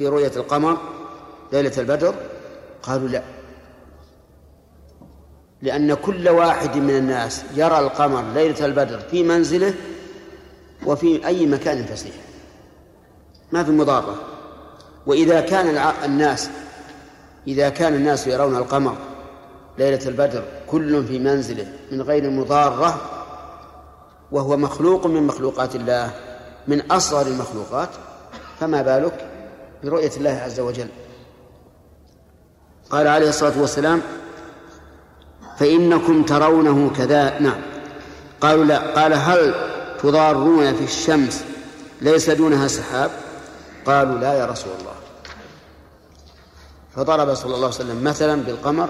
في رؤية القمر ليلة البدر قالوا لا. لأن كل واحد من الناس يرى القمر ليلة البدر في منزله وفي أي مكان فسيح. ما في مضارة وإذا كان الناس إذا كان الناس يرون القمر ليلة البدر كل في منزله من غير مضارة وهو مخلوق من مخلوقات الله من أصغر المخلوقات فما بالك؟ برؤية الله عز وجل. قال عليه الصلاة والسلام فإنكم ترونه كذا نعم. قالوا لا. قال هل تضارون في الشمس ليس دونها سحاب؟ قالوا لا يا رسول الله. فضرب صلى الله عليه وسلم مثلا بالقمر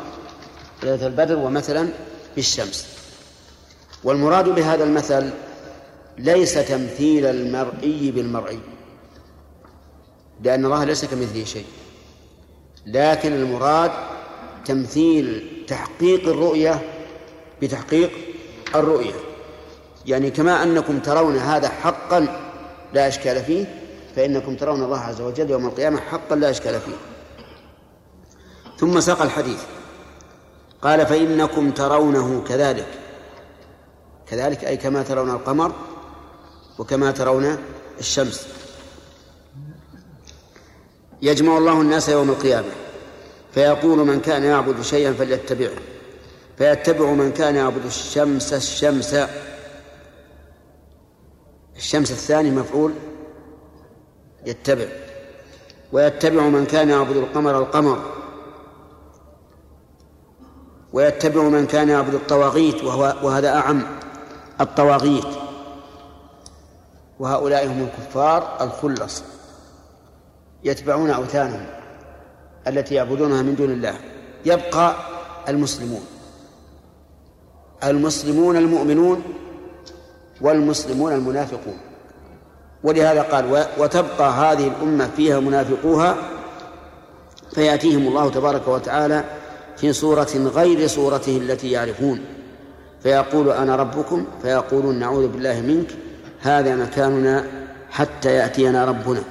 ليلة البدر ومثلا بالشمس. والمراد بهذا المثل ليس تمثيل المرئي بالمرئي. لأن الله ليس كمثله شيء. لكن المراد تمثيل تحقيق الرؤية بتحقيق الرؤية. يعني كما أنكم ترون هذا حقا لا إشكال فيه فإنكم ترون الله عز وجل يوم القيامة حقا لا إشكال فيه. ثم ساق الحديث. قال فإنكم ترونه كذلك. كذلك أي كما ترون القمر وكما ترون الشمس. يجمع الله الناس يوم القيامة. فيقول من كان يعبد شيئا فليتبعه. فيتبع من كان يعبد الشمس الشمس. الشمس الثاني مفعول؟ يتبع. ويتبع من كان يعبد القمر القمر. ويتبع من كان يعبد الطواغيت وهو وهذا أعم. الطواغيت. وهؤلاء هم الكفار الخلص. يتبعون أوثانهم التي يعبدونها من دون الله. يبقى المسلمون. المسلمون المؤمنون والمسلمون المنافقون. ولهذا قال وتبقى هذه الأمة فيها منافقوها فيأتيهم الله تبارك وتعالى في صورة غير صورته التي يعرفون. فيقول أنا ربكم فيقولون نعوذ بالله منك. هذا مكاننا حتى يأتينا ربنا.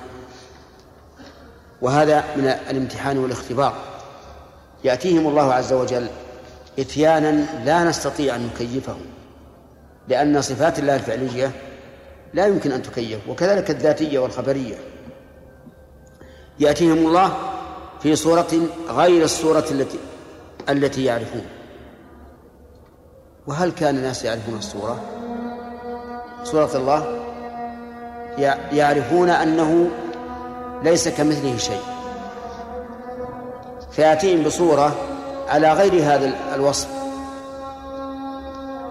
وهذا من الامتحان والاختبار. يأتيهم الله عز وجل إتيانا لا نستطيع أن نكيفه لأن صفات الله الفعلية لا يمكن أن تكيف وكذلك الذاتية والخبرية. يأتيهم الله في صورة غير الصورة التي التي يعرفون. وهل كان الناس يعرفون الصورة؟ صورة الله يعرفون أنه ليس كمثله شيء. فيأتيهم بصورة على غير هذا الوصف.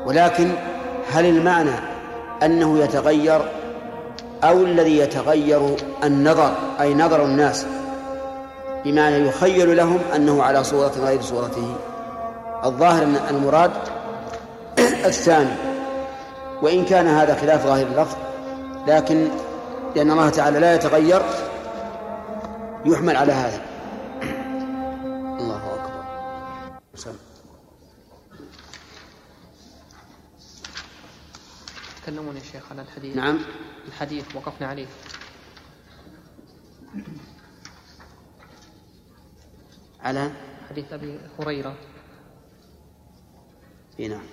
ولكن هل المعنى أنه يتغير أو الذي يتغير النظر أي نظر الناس بمعنى يخيل لهم أنه على صورة غير صورته؟ الظاهر من المراد الثاني. وإن كان هذا خلاف ظاهر اللفظ لكن لأن الله تعالى لا يتغير يحمل على هذا. الله أكبر. تكلمون يا شيخ على الحديث. نعم. الحديث وقفنا عليه. على؟ حديث أبي هريرة. إي نعم.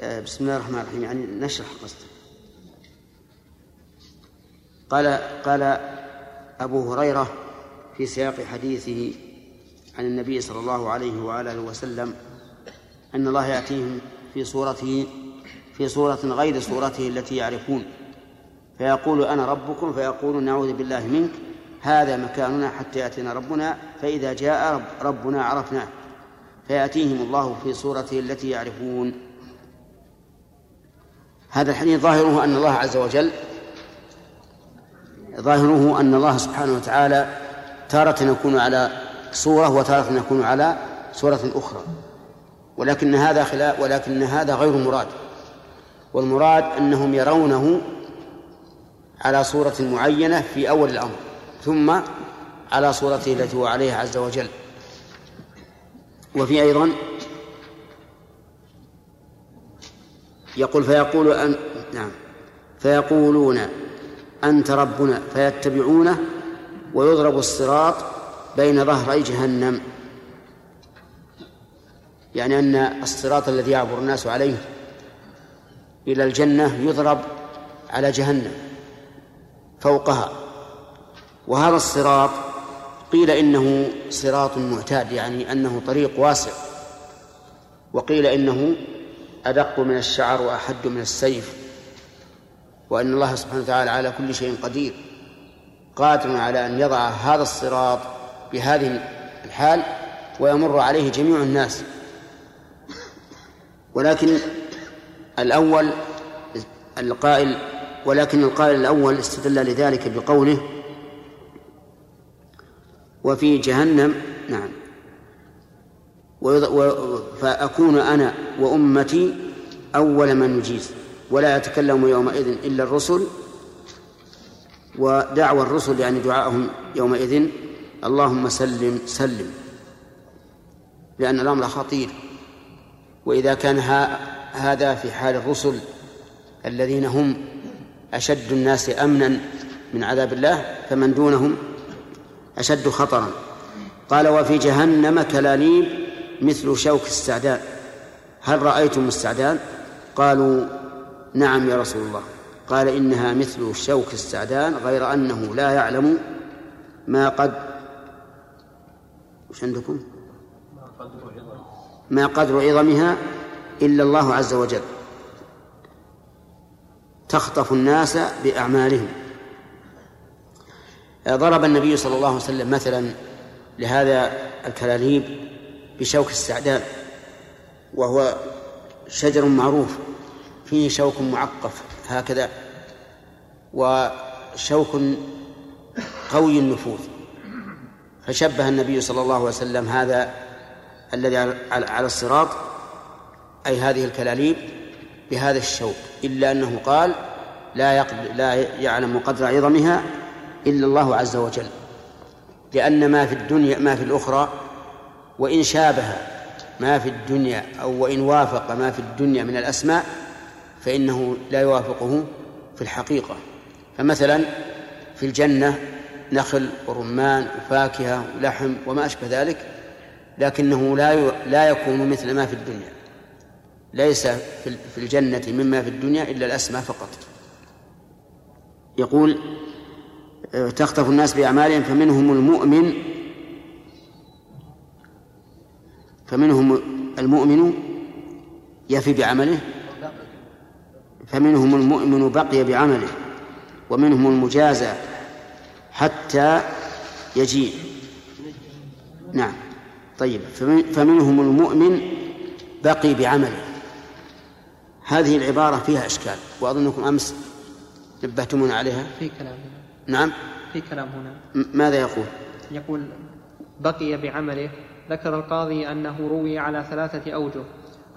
آه، بسم الله الرحمن الرحيم. يعني نشرح قصده قال قال أبو هريرة في سياق حديثه عن النبي صلى الله عليه وآله وسلم أن الله يأتيهم في صورته في صورة غير صورته التي يعرفون. فيقول أنا ربكم فيقول نعوذ بالله منك هذا مكاننا حتى يأتينا ربنا فإذا جاء رب ربنا عرفناه. فيأتيهم الله في صورته التي يعرفون. هذا الحديث ظاهره أن الله عز وجل ظاهره أن الله سبحانه وتعالى تارة يكون على صورة وتارة يكون على صورة أخرى. ولكن هذا خلاف ولكن هذا غير مراد. والمراد أنهم يرونه على صورة معينة في أول الأمر ثم على صورته التي هو عليها عز وجل. وفي أيضا يقول فيقول أن نعم فيقولون أنت ربنا فيتبعونه ويضرب الصراط بين ظهري جهنم. يعني أن الصراط الذي يعبر الناس عليه إلى الجنة يضرب على جهنم فوقها. وهذا الصراط قيل إنه صراط معتاد يعني أنه طريق واسع. وقيل إنه أدق من الشعر وأحد من السيف. وأن الله سبحانه وتعالى على كل شيء قدير قادر على أن يضع هذا الصراط بهذه الحال ويمر عليه جميع الناس. ولكن الأول القائل ولكن القائل الأول استدل لذلك بقوله وفي جهنم نعم. فأكون أنا وأمتي أول من يجيز ولا يتكلم يومئذ إلا الرسل ودعوى الرسل يعني دعاءهم يومئذ. اللهم سلم سلم لأن الأمر خطير. وإذا كان هذا في حال الرسل الذين هم أشد الناس أمنا من عذاب الله فمن دونهم أشد خطرا. قال وفي جهنم كلاليب مثل شوك السعدان هل رأيتم السعدان قالوا نعم يا رسول الله. قال إنها مثل شوك السعدان غير أنه لا يعلم ما قد وش عندكم؟ ما قدر عظمها إلا الله عز وجل. تخطف الناس بأعمالهم. ضرب النبي صلى الله عليه وسلم مثلا لهذا الكلاليب بشوك السعدان وهو شجر معروف. فيه شوك معقف هكذا. وشوك قوي النفوذ. فشبه النبي صلى الله عليه وسلم هذا الذي على الصراط أي هذه الكلاليب بهذا الشوك. إلا أنه قال لا لا يعلم قدر عظمها إلا الله عز وجل. لأن ما في الدنيا ما في الأخرى وإن شابه ما في الدنيا أو وإن وافق ما في الدنيا من الأسماء فإنه لا يوافقه في الحقيقة. فمثلا في الجنة نخل ورمان وفاكهة ولحم وما أشبه ذلك لكنه لا لا يكون مثل ما في الدنيا. ليس في الجنة مما في الدنيا إلا الأسماء فقط. يقول تخطف الناس بأعمالهم فمنهم المؤمن فمنهم المؤمن يفي بعمله فمنهم المؤمن بقي بعمله ومنهم المجازى حتى يجيء. نعم. طيب فمنهم المؤمن بقي بعمله. هذه العبارة فيها إشكال وأظنكم أمس نبهتمونا عليها. في كلام نعم. في كلام هنا. ماذا يقول؟ يقول بقي بعمله. ذكر القاضي أنه روي على ثلاثة أوجه.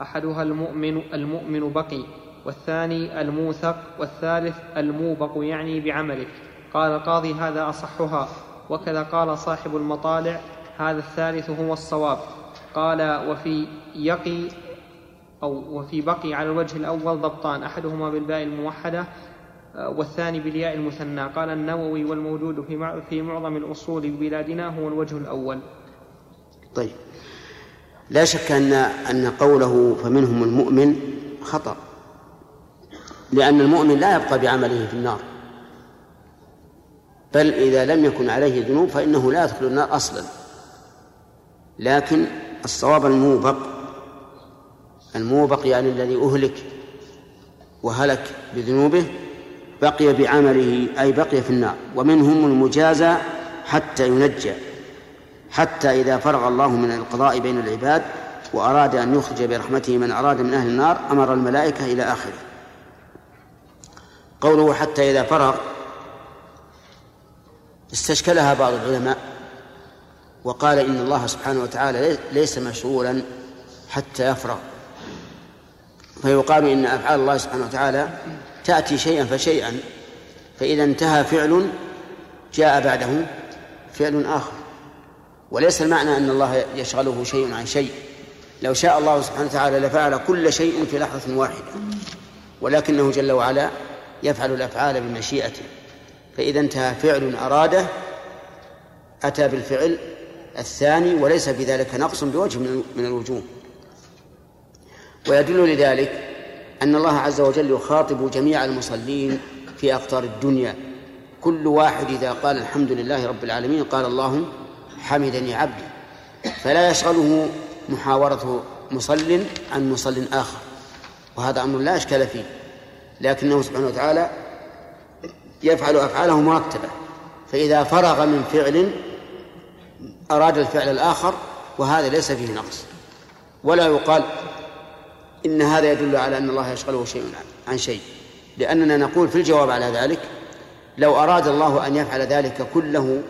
أحدها المؤمن المؤمن بقي. والثاني الموثق والثالث الموبق يعني بعمله. قال القاضي هذا أصحها. وكذا قال صاحب المطالع هذا الثالث هو الصواب. قال وفي يقي أو وفي بقي على الوجه الأول ضبطان أحدهما بالباء الموحدة والثاني بالياء المثنى. قال النووي والموجود في في معظم الأصول ببلادنا هو الوجه الأول. طيب. لا شك أن أن قوله فمنهم المؤمن خطأ. لأن المؤمن لا يبقى بعمله في النار. بل إذا لم يكن عليه ذنوب فإنه لا يدخل النار أصلا. لكن الصواب الموبق الموبق يعني الذي أهلك وهلك بذنوبه بقي بعمله أي بقي في النار. ومنهم المجازى حتى ينجى حتى إذا فرغ الله من القضاء بين العباد وأراد أن يخرج برحمته من أراد من أهل النار أمر الملائكة إلى آخره. قوله حتى إذا فرغ استشكلها بعض العلماء وقال إن الله سبحانه وتعالى ليس مشغولا حتى يفرغ. فيقال إن أفعال الله سبحانه وتعالى تأتي شيئا فشيئا فإذا انتهى فعل جاء بعده فعل آخر. وليس المعنى أن الله يشغله شيء عن شيء. لو شاء الله سبحانه وتعالى لفعل كل شيء في لحظة واحدة ولكنه جل وعلا يفعل الأفعال بمشيئته فإذا انتهى فعل أراده أتى بالفعل الثاني وليس في ذلك نقص بوجه من الوجوه. ويدل لذلك أن الله عز وجل يخاطب جميع المصلين في أقطار الدنيا. كل واحد إذا قال الحمد لله رب العالمين قال الله حمدني عبدي. فلا يشغله محاورة مصل عن مصل آخر. وهذا أمر لا إشكال فيه. لكنه سبحانه وتعالى يفعل أفعاله مرتبة. فإذا فرغ من فعل أراد الفعل الآخر وهذا ليس فيه نقص. ولا يقال إن هذا يدل على أن الله يشغله شيء عن شيء. لأننا نقول في الجواب على ذلك لو أراد الله أن يفعل ذلك كله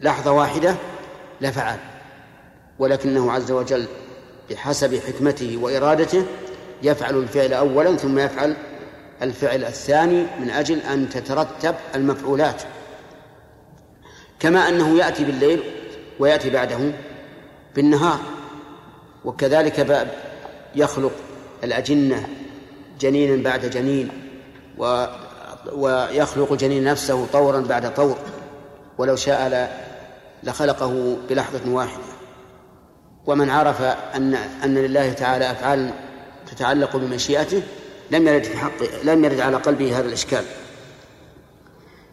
لحظة واحدة لفعل. ولكنه عز وجل بحسب حكمته وإرادته يفعل الفعل أولا ثم يفعل الفعل الثاني من أجل أن تترتب المفعولات. كما أنه يأتي بالليل ويأتي بعده بالنهار وكذلك يخلق الأجنة جنينا بعد جنين و ويخلق جنين نفسه طورا بعد طور ولو شاء لخلقه بلحظة واحدة. ومن عرف أن أن لله تعالى أفعال تتعلق بمشيئته لم يرد في حق لم يرد على قلبه هذا الإشكال.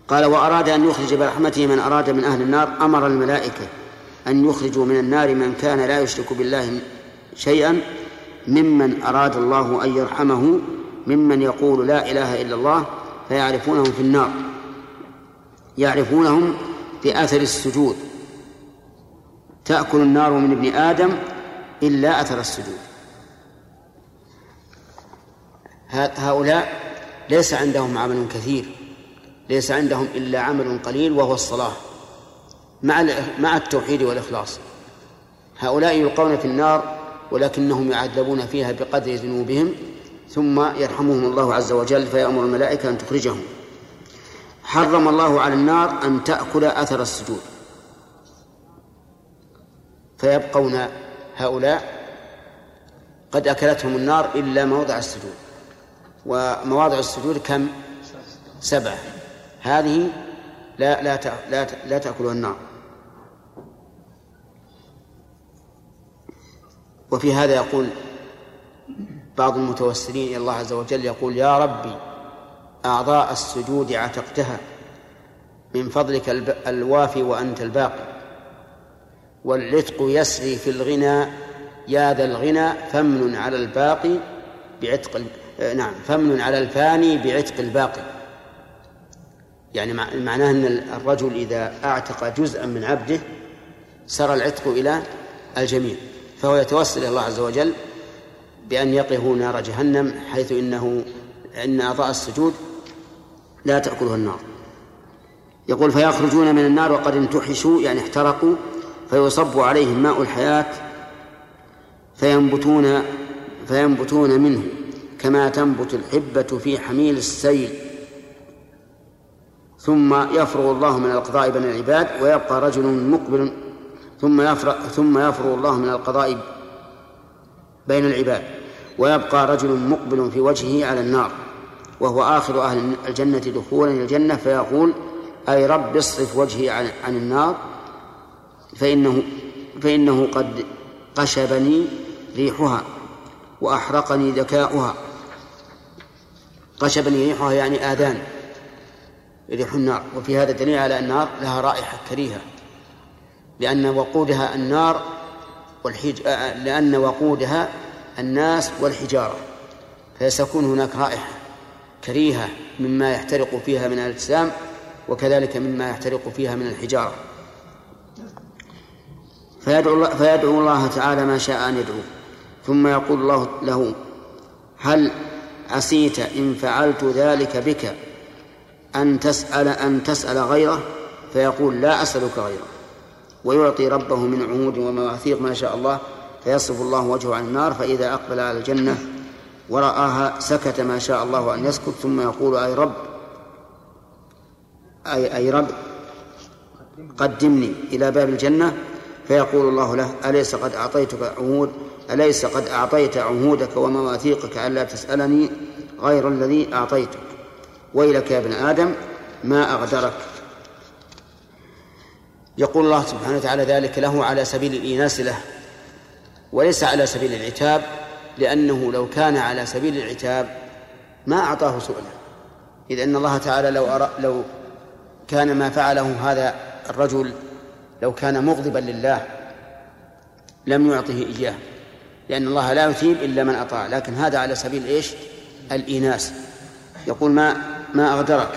قال وأراد أن يخرج برحمته من أراد من أهل النار أمر الملائكة أن يخرجوا من النار من كان لا يشرك بالله شيئا ممن أراد الله أن يرحمه ممن يقول لا إله إلا الله فيعرفونهم في النار. يعرفونهم بأثر السجود. تأكل النار من ابن آدم إلا أثر السجود. هؤلاء ليس عندهم عمل كثير ليس عندهم إلا عمل قليل وهو الصلاة مع مع التوحيد والإخلاص. هؤلاء يلقون في النار ولكنهم يعذبون فيها بقدر ذنوبهم ثم يرحمهم الله عز وجل فيأمر الملائكة أن تخرجهم. حرم الله على النار أن تأكل أثر السجود. فيبقون هؤلاء قد أكلتهم النار إلا موضع السجود. ومواضع السجود كم؟ سبعة. هذه لا لا لا لا تأكلها النار. وفي هذا يقول بعض المتوسلين إلى الله عز وجل يقول يا ربي أعضاء السجود عتقتها من فضلك الوافي وأنت الباقي. والعتق يسري في الغنى يا ذا الغنى فمن على الباقي بعتق نعم. فمن على الفاني بعتق الباقي. يعني معناه أن الرجل إذا أعتق جزءا من عبده سر العتق إلى الجميع. فهو يتوسل إلى الله عز وجل بأن يقه نار جهنم حيث إنه إن أعضاء السجود لا تأكلها النار. يقول فيخرجون من النار وقد انتحشوا يعني احترقوا فيصب عليهم ماء الحياة فينبتون فينبتون منه. كما تنبت الحبة في حميل السيل. ثم يفرغ الله من القضاء بين العباد ويبقى رجل مقبل ثم يفرغ ثم يفرغ الله من القضاء بين العباد ويبقى رجل مقبل في وجهه على النار. وهو آخر أهل الجنة دخولا إلى الجنة فيقول أي رب اصرف وجهي عن, عن النار فإنه فإنه قد قشبني ريحها. وأحرقني ذكاؤها. قشبني ريحها يعني آذان. ريح النار. وفي هذا دليل على النار لها رائحة كريهة. لأن وقودها النار والحج... لأن وقودها الناس والحجارة. فستكون هناك رائحة كريهة مما يحترق فيها من الأجسام وكذلك مما يحترق فيها من الحجارة. فيدعو الله, فيدعو الله تعالى ما شاء أن يدعو ثم يقول الله له هل عسيت إن فعلت ذلك بك أن تسأل أن تسأل غيره؟ فيقول لا أسألك غيره. ويعطي ربه من عهود ومواثيق ما شاء الله فيصرف الله وجهه عن النار فإذا أقبل على الجنة ورآها سكت ما شاء الله أن يسكت ثم يقول أي رب أي أي رب قدمني إلى باب الجنة. فيقول الله له أليس قد أعطيتك عهود أليس قد أعطيت عهودك ومواثيقك ألا تسألني؟ غير الذي أعطيتك. ويلك يا ابن آدم ما أغدرك. يقول الله سبحانه وتعالى ذلك له على سبيل الإيناس له وليس على سبيل العتاب لأنه لو كان على سبيل العتاب ما أعطاه سؤله إذ أن الله تعالى لو أرى لو كان ما فعله هذا الرجل لو كان مغضبا لله لم يعطه إياه. لأن الله لا يثيب إلا من أطاع لكن هذا على سبيل إيش؟ الإيناس. يقول ما ما أغدرك.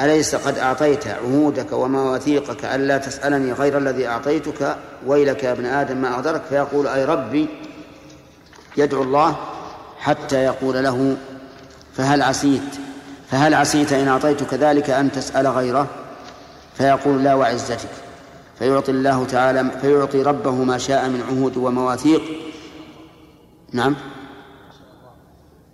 أليس قد أعطيت عهودك ومواثيقك ألا تسألني غير الذي أعطيتك؟ ويلك يا ابن آدم ما أغدرك. فيقول أي ربي يدعو الله حتى يقول له فهل عسيت؟ فهل عسيت إن أعطيتك ذلك أن تسأل غيره؟ فيقول لا وعزتك. فيعطي الله تعالى فيعطي ربه ما شاء من عهود ومواثيق. نعم.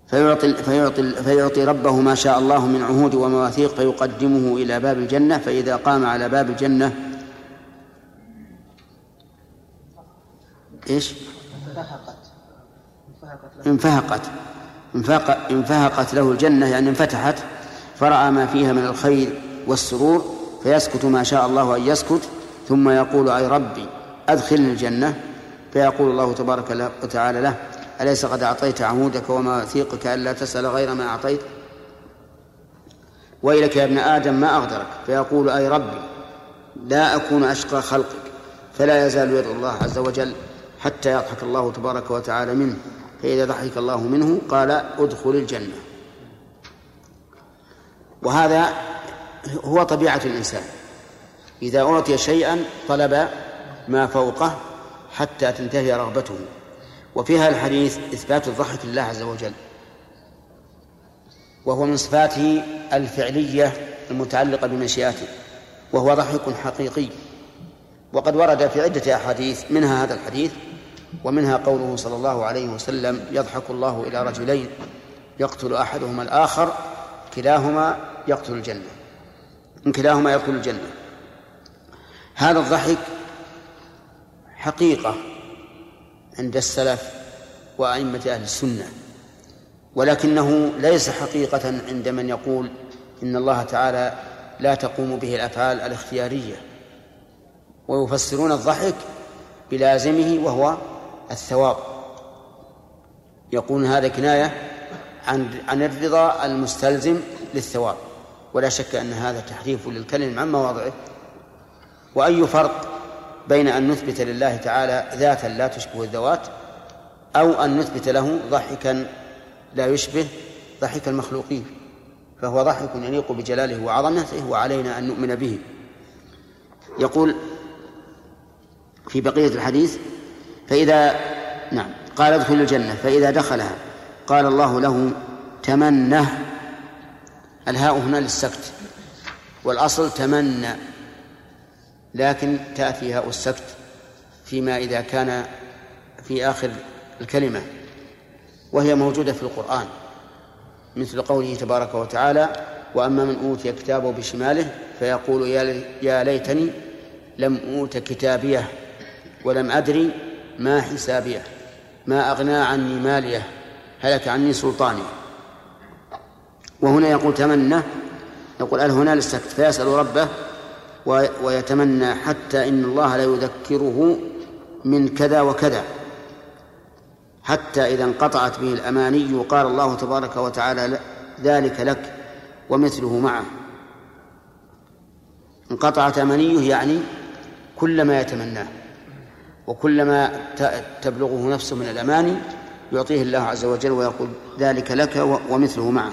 فيعطي فيعطي فيعطي ربه ما شاء الله من عهود ومواثيق فيقدمه إلى باب الجنة. فإذا قام على باب الجنة إيش؟ انفهقت. انفهقت انفهقت له الجنة يعني انفتحت. فرأى ما فيها من الخير والسرور فيسكت ما شاء الله أن يسكت. ثم يقول أي ربي أدخلني الجنة فيقول الله تبارك وتعالى له أليس قد أعطيت عمودك ومواثيقك ألا تسأل غير ما أعطيت؟ ويلك يا ابن آدم ما أغدرك؟ فيقول أي ربي لا أكون أشقى خلقك فلا يزال يدعو الله عز وجل حتى يضحك الله تبارك وتعالى منه فإذا ضحك الله منه قال ادخل الجنة. وهذا هو طبيعة الإنسان. إذا أعطي شيئا طلب ما فوقه حتى تنتهي رغبته. وفي هذا الحديث إثبات الضحك لله عز وجل. وهو من صفاته الفعلية المتعلقة بمشيئته. وهو ضحك حقيقي. وقد ورد في عدة أحاديث منها هذا الحديث ومنها قوله صلى الله عليه وسلم يضحك الله إلى رجلين يقتل أحدهما الآخر كلاهما يقتل الجنة. إن كلاهما يقتل الجنة. هذا الضحك حقيقة عند السلف وأئمة أهل السنة ولكنه ليس حقيقة عند من يقول إن الله تعالى لا تقوم به الأفعال الاختيارية. ويفسرون الضحك بلازمه وهو الثواب. يقول هذا كناية عن عن الرضا المستلزم للثواب ولا شك أن هذا تحريف للكلم عن مواضعه. وأي فرق بين أن نثبت لله تعالى ذاتا لا تشبه الذوات أو أن نثبت له ضحكا لا يشبه ضحك المخلوقين؟ فهو ضحك يليق بجلاله وعظمته وعلينا أن نؤمن به. يقول في بقية الحديث فإذا نعم قال ادخل الجنة فإذا دخلها قال الله له تمنه. الهاء هنا للسكت والأصل تمنى. لكن تأتي هاء السكت فيما إذا كان في آخر الكلمة وهي موجودة في القرآن مثل قوله تبارك وتعالى وأما من أوتي كتابه بشماله فيقول يا ليتني لم أوت كتابيه ولم أدري ما حسابيه ما أغنى عني ماليه هلك عني سلطاني. وهنا يقول تمنى يقول أل هنا للسكت؟ فيسأل ربه ويتمنى حتى إن الله لا يذكره من كذا وكذا. حتى إذا انقطعت به الأماني قال الله تبارك وتعالى ذلك لك ومثله معه. انقطعت أمانيه يعني كل ما يتمناه وكل ما تبلغه نفسه من الأماني يعطيه الله عز وجل ويقول ذلك لك ومثله معه.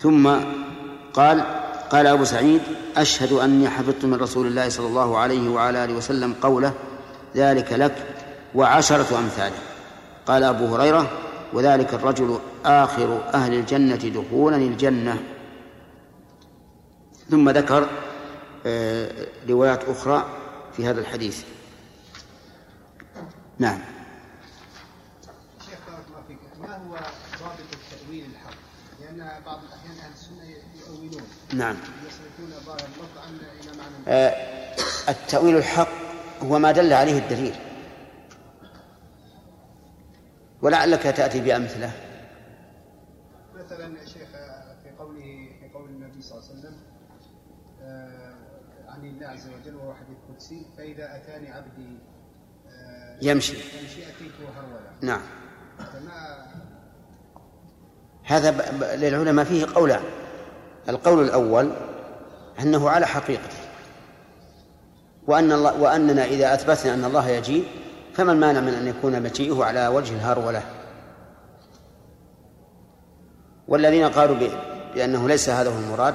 ثم قال قال أبو سعيد أشهد أني حفظت من رسول الله صلى الله عليه وعلى آله وسلم قوله ذلك لك وعشرة أمثاله قال أبو هريرة وذلك الرجل آخر أهل الجنة دخولا الجنة ثم ذكر آه، روايات أخرى في هذا الحديث. نعم شيخ بارك الله فيك ما هو ضابط التأويل الحق؟ لأن بعض الأحيان أهل السنة يؤولون نعم. آه التأويل الحق هو ما دل عليه الدليل. ولعلك تأتي بأمثلة. مثلا يا شيخ في قوله في قول النبي صلى الله عليه وسلم آه، عن الله عز وجل وهو حديث قدسي فإذا أتاني عبدي آه، يمشي. يمشي اتيته هرولا. نعم. هذا للعلماء فيه قولان. القول الأول أنه على حقيقته وأن الله وأننا إذا أثبتنا أن الله يجيء فما المانع من أن يكون مجيئه على وجه الهرولة والذين قالوا بأنه ليس هذا هو المراد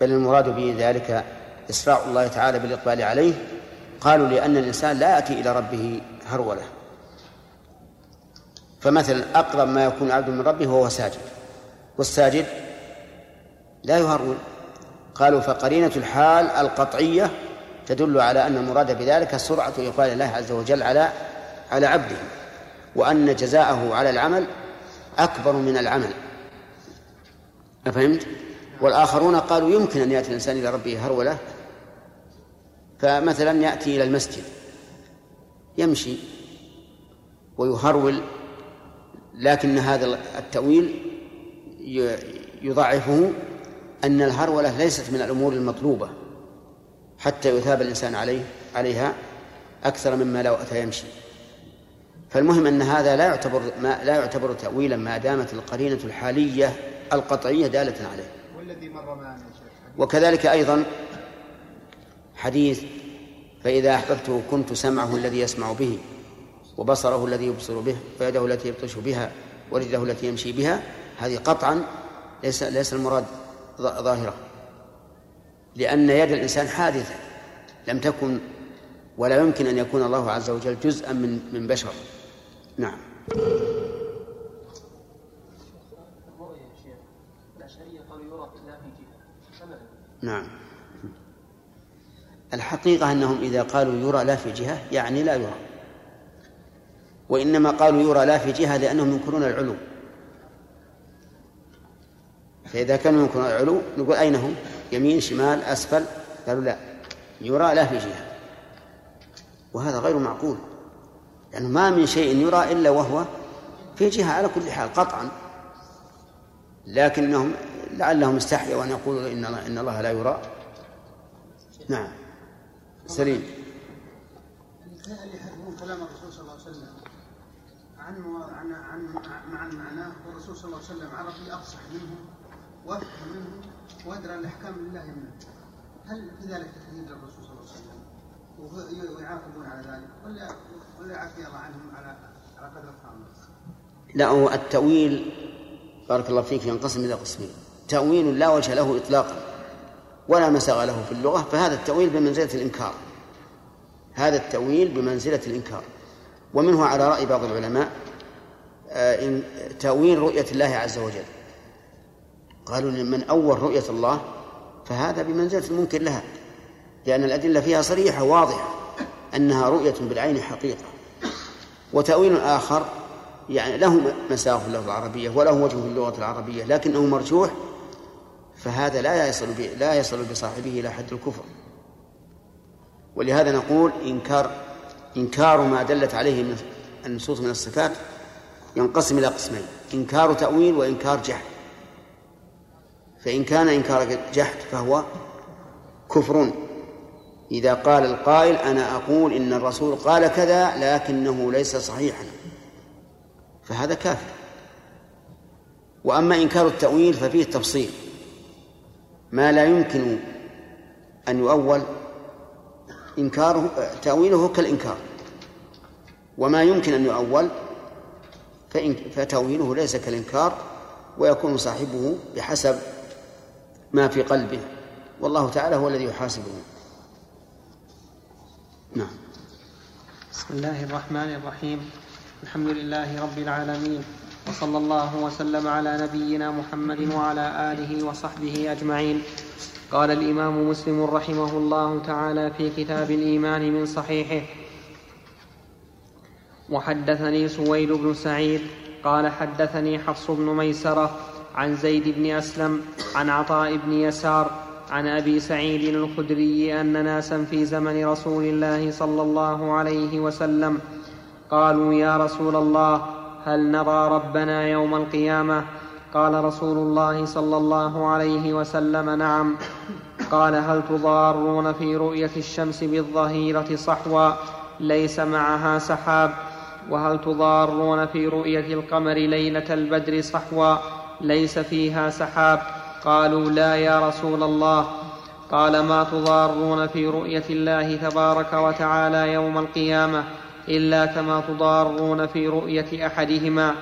بل المراد به ذلك إسراع الله تعالى بالإقبال عليه قالوا لأن الإنسان لا يأتي إلى ربه هرولة فمثلا أقرب ما يكون العبد من ربه وهو ساجد والساجد لا يهرول. قالوا فقرينة الحال القطعية تدل على أن المراد بذلك سرعة إقبال الله عز وجل على على عبده وأن جزاءه على العمل أكبر من العمل. أفهمت؟ والآخرون قالوا يمكن أن يأتي الإنسان إلى ربه هرولة. فمثلا يأتي إلى المسجد يمشي ويهرول لكن هذا التأويل يضعفه أن الهرولة ليست من الأمور المطلوبة حتى يثاب الإنسان عليه عليها أكثر مما لو أتى يمشي. فالمهم أن هذا لا يعتبر ما لا يعتبر تأويلا ما دامت القرينة الحالية القطعية دالة عليه. والذي مر معنا وكذلك أيضا حديث فإذا أحببته كنت سمعه الذي يسمع به وبصره الذي يبصر به ويده التي يبطش بها ورجله التي يمشي بها هذه قطعا ليس ليس المراد ظاهرة. لأن يد الإنسان حادثة لم تكن ولا يمكن أن يكون الله عز وجل جزءا من من بشر. نعم. نعم. الحقيقة أنهم إذا قالوا يرى لا في جهة يعني لا يرى. وإنما قالوا يرى لا في جهة لأنهم ينكرون العلو. فإذا كانوا ينكرون العلو نقول أين هم؟ يمين شمال أسفل؟ قالوا لا. يرى لا في جهة. وهذا غير معقول. لأنه ما من شيء يرى إلا وهو في جهة على كل حال قطعا. لكنهم لعلهم استحيوا أن يقولوا إن الله, إن الله لا يرى. نعم. سليم. كلام الرسول صلى الله عليه وسلم عن عن عن عن معناه والرسول صلى الله عليه وسلم عربي افصح منه. وافهم منه وادرى الأحكام لله منه. هل في ذلك تكذيب للرسول صلى الله عليه وسلم؟ ويعاقبون على ذلك. ولا ولا يعفي الله عنهم على على قدر فهمهم لا هو التأويل بارك الله فيك ينقسم إلى قسمين. تأويل لا وجه له إطلاقا ولا مساغ له في اللغة فهذا التأويل بمنزلة الإنكار. هذا التأويل بمنزلة الإنكار. ومنه على رأي بعض العلماء آه، تأويل رؤية الله عز وجل. قالوا من أول رؤية الله فهذا بمنزلة المنكر لها لأن الأدلة فيها صريحة واضحة أنها رؤية بالعين حقيقة وتأويل آخر يعني له مساغ في اللغة العربية وله وجه في اللغة العربية لكنه مرجوح فهذا لا يصل. لا يصل بصاحبه إلى حد الكفر ولهذا نقول إنكار إنكار ما دلت عليه النصوص من الصفات ينقسم إلى قسمين إنكار تأويل وإنكار جحد فإن كان إنكار جحد فهو كفر. إذا قال القائل أنا أقول إن الرسول قال كذا لكنه ليس صحيحا فهذا كافر. وأما إنكار التأويل ففيه تفصيل. ما لا يمكن أن يؤول إنكاره تأويله كالإنكار. وما يمكن أن يؤول فتأويله ليس كالإنكار ويكون صاحبه بحسب ما في قلبه. والله تعالى هو الذي يحاسبه. نعم. بسم الله الرحمن الرحيم. الحمد لله رب العالمين. وصلى الله وسلم على نبينا محمد وعلى آله وصحبه أجمعين. قال الإمام مسلم رحمه الله تعالى في كتاب الإيمان من صحيحه. وحدثني سويد بن سعيد. قال حدثني حفص بن ميسرة. عن زيد بن أسلم عن عطاء بن يسار عن أبي سعيد الخدري أن ناسا في زمن رسول الله صلى الله عليه وسلم قالوا يا رسول الله هل نرى ربنا يوم القيامة؟ قال رسول الله صلى الله عليه وسلم نعم. قال هل تضارون في رؤية الشمس بالظهيرة صحوا ليس معها سحاب. وهل تضارون في رؤية القمر ليلة البدر صحوا ليس فيها سحاب. قالوا لا يا رسول الله. قال ما تضارون في رؤية الله تبارك وتعالى يوم القيامة إلا كما تضارون في رؤية أحدهما.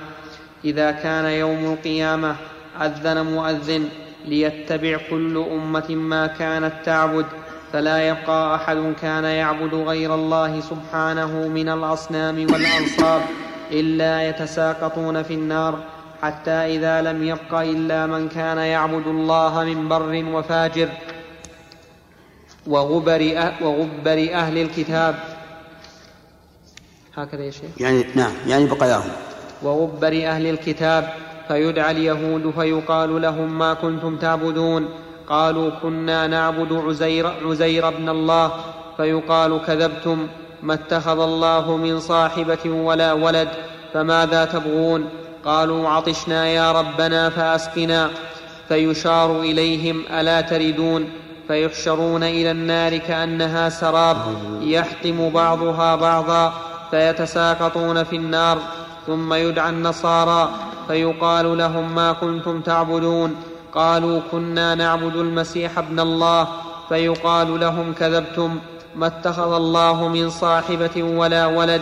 إذا كان يوم القيامة أذن مؤذن ليتبع كل أمة ما كانت تعبد فلا يبقى أحد كان يعبد غير الله سبحانه من الأصنام والأنصاب إلا يتساقطون في النار. حتى إذا لم يبق إلا من كان يعبد الله من بر وفاجر وغبر, وغبر أهل الكتاب. هكذا يا شيخ. يعني نعم يعني بقاياهم وغبر أهل الكتاب فيدعى اليهود فيقال لهم ما كنتم تعبدون. قالوا كنا نعبد عزير, عزير بن الله. فيقال كذبتم ما اتخذ الله من صاحبة ولا ولد فماذا تبغون؟ قالوا عطشنا يا ربنا فأسقنا فيشار إليهم ألا تردون فيحشرون إلى النار كأنها سراب يحطم بعضها بعضا فيتساقطون في النار ثم يدعى النصارى فيقال لهم ما كنتم تعبدون قالوا كنا نعبد المسيح ابن الله فيقال لهم كذبتم ما اتخذ الله من صاحبة ولا ولد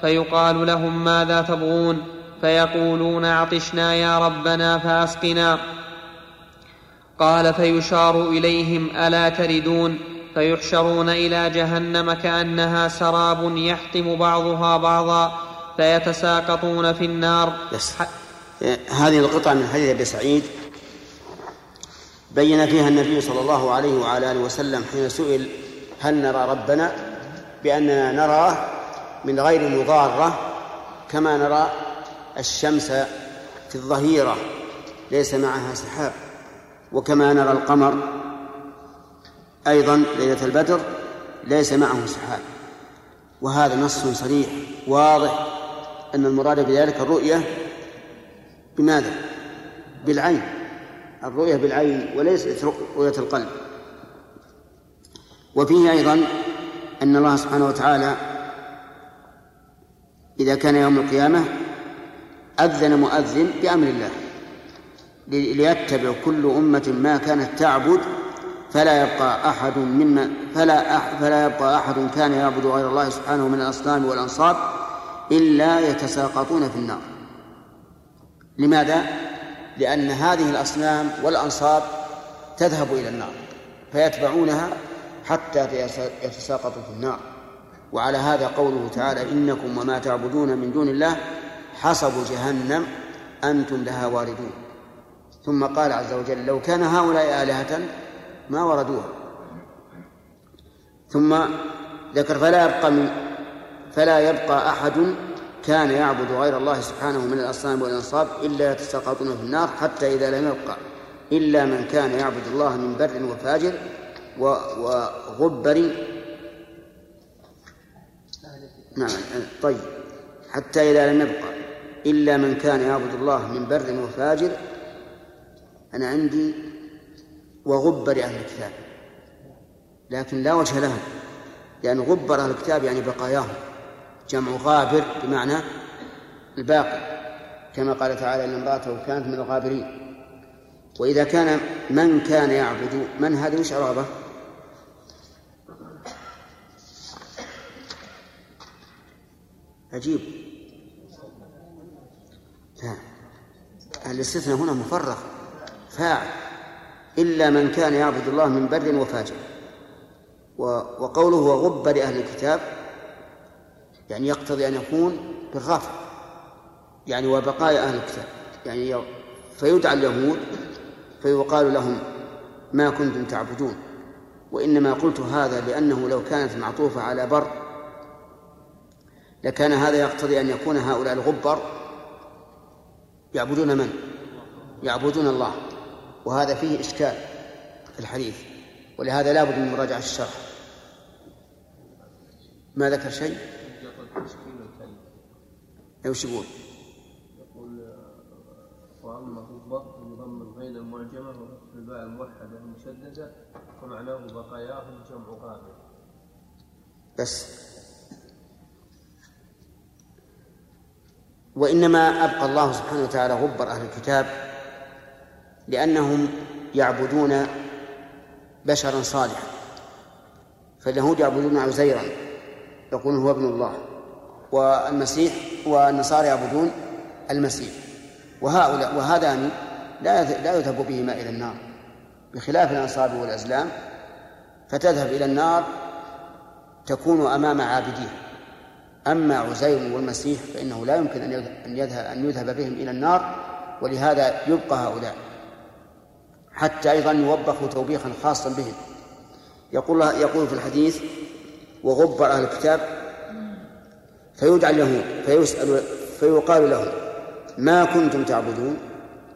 فيقال لهم ماذا تبغون؟ فيقولون عطشنا يا ربنا فأسقنا. قال فيشار إليهم ألا تردون. فيحشرون إلى جهنم كأنها سراب يحطم بعضها بعضا فيتساقطون في النار. بس. هذه القطعة من حديث أبي سعيد بين فيها النبي صلى الله عليه وعلى آله وسلم حين سئل هل نرى ربنا؟ بأننا نراه من غير مضارة كما نرى الشمس في الظهيرة ليس معها سحاب. وكما نرى القمر أيضا ليلة البدر ليس معه سحاب. وهذا نص صريح واضح أن المراد بذلك الرؤية بماذا؟ بالعين. الرؤية بالعين وليست رؤية القلب. وفيه أيضا أن الله سبحانه وتعالى إذا كان يوم القيامة أذن مؤذن بأمر الله. ليتبع كل أمة ما كانت تعبد فلا يبقى أحد مما فلا أح فلا يبقى أحد كان يعبد غير الله سبحانه من الأصنام والأنصاب إلا يتساقطون في النار. لماذا؟ لأن هذه الأصنام والأنصاب تذهب إلى النار فيتبعونها حتى يتساقطوا في النار. وعلى هذا قوله تعالى إنكم وما تعبدون من دون الله حصب جهنم أنتم لها واردون. ثم قال عز وجل لو كان هؤلاء آلهة ما وردوها. ثم ذكر فلا يبقى من فلا يبقى أحد كان يعبد غير الله سبحانه من الأصنام والأنصاب إلا يتساقطون في النار حتى إذا لم يبقى إلا من كان يعبد الله من بر وفاجر وغبر. نعم طيب. حتى إذا لم يبقى. إلا من كان يعبد الله من بر وفاجر أنا عندي وغبر أهل الكتاب لكن لا وجه لهم لأن غبر أهل الكتاب يعني بقاياهم جمع غابر بمعنى الباقي كما قال تعالى إن امرأته كانت من الغابرين. وإذا كان من كان يعبد من هذا وش عرابة؟ عجيب. الاستثناء هنا مفرغ فاعل. إلا من كان يعبد الله من بر وفاجر. وقوله وغب لأهل الكتاب يعني يقتضي أن يكون بالرفع. يعني وبقايا أهل الكتاب. يعني فيدعى اليهود فيقال لهم ما كنتم تعبدون. وإنما قلت هذا لأنه لو كانت معطوفة على بر لكان هذا يقتضي أن يكون هؤلاء الغبر يعبدون من؟ يعبدون الله وهذا فيه إشكال في الحديث ولهذا لا بد من مراجعة الشرح ما ذكر شيء؟ وش يقول؟ يقول وأما والضبط بضم بين المعجمة وفتح الباء الموحدة المشددة ومعناه بقاياهم جمع قابل بس وإنما أبقى الله سبحانه وتعالى غبر أهل الكتاب لأنهم يعبدون بشرا صالحا. فاليهود يعبدون عزيرا يقولون هو ابن الله. والمسيح والنصارى يعبدون المسيح. وهؤلاء وهذان لا لا يذهب بهما إلى النار. بخلاف الأنصاب والأزلام فتذهب إلى النار تكون أمام عابديه. أما عزير والمسيح فإنه لا يمكن أن يذهب أن يذهب بهم إلى النار ولهذا يبقى هؤلاء حتى أيضا يوبخوا توبيخا خاصا بهم. يقول يقول في الحديث وغبر أهل الكتاب فيدعى اليهود فيسأل فيقال لهم ما كنتم تعبدون؟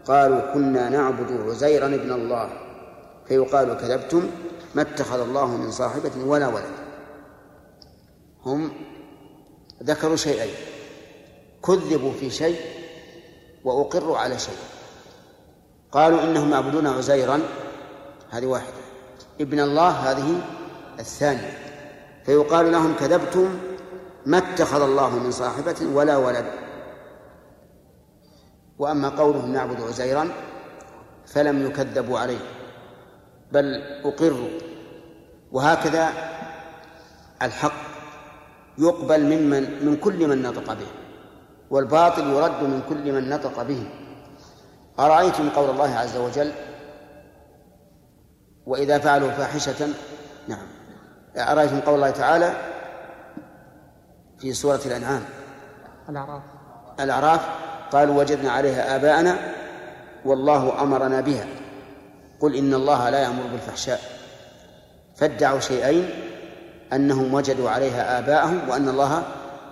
قالوا كنا نعبد عزيرا ابن الله. فيقال كذبتم؟ ما اتخذ الله من صاحبة ولا ولد. هم ذكروا شيئين. كذبوا في شيء وأقروا على شيء. قالوا إنهم يعبدون عزيرا. هذه واحدة. ابن الله هذه الثانية. فيقال لهم كذبتم ما اتخذ الله من صاحبة ولا ولد. وأما قولهم نعبد عزيرا فلم يكذبوا عليه. بل أقروا. وهكذا الحق. يقبل ممن من كل من نطق به والباطل يرد من كل من نطق به. أرأيتم قول الله عز وجل؟ وإذا فعلوا فاحشة نعم. أرأيتم قول الله تعالى في سورة الأنعام؟ الأعراف. الأعراف. قالوا وجدنا عليها آباءنا والله أمرنا بها. قل إن الله لا يأمر بالفحشاء. فادعوا شيئين أنهم وجدوا عليها آباءهم وأن الله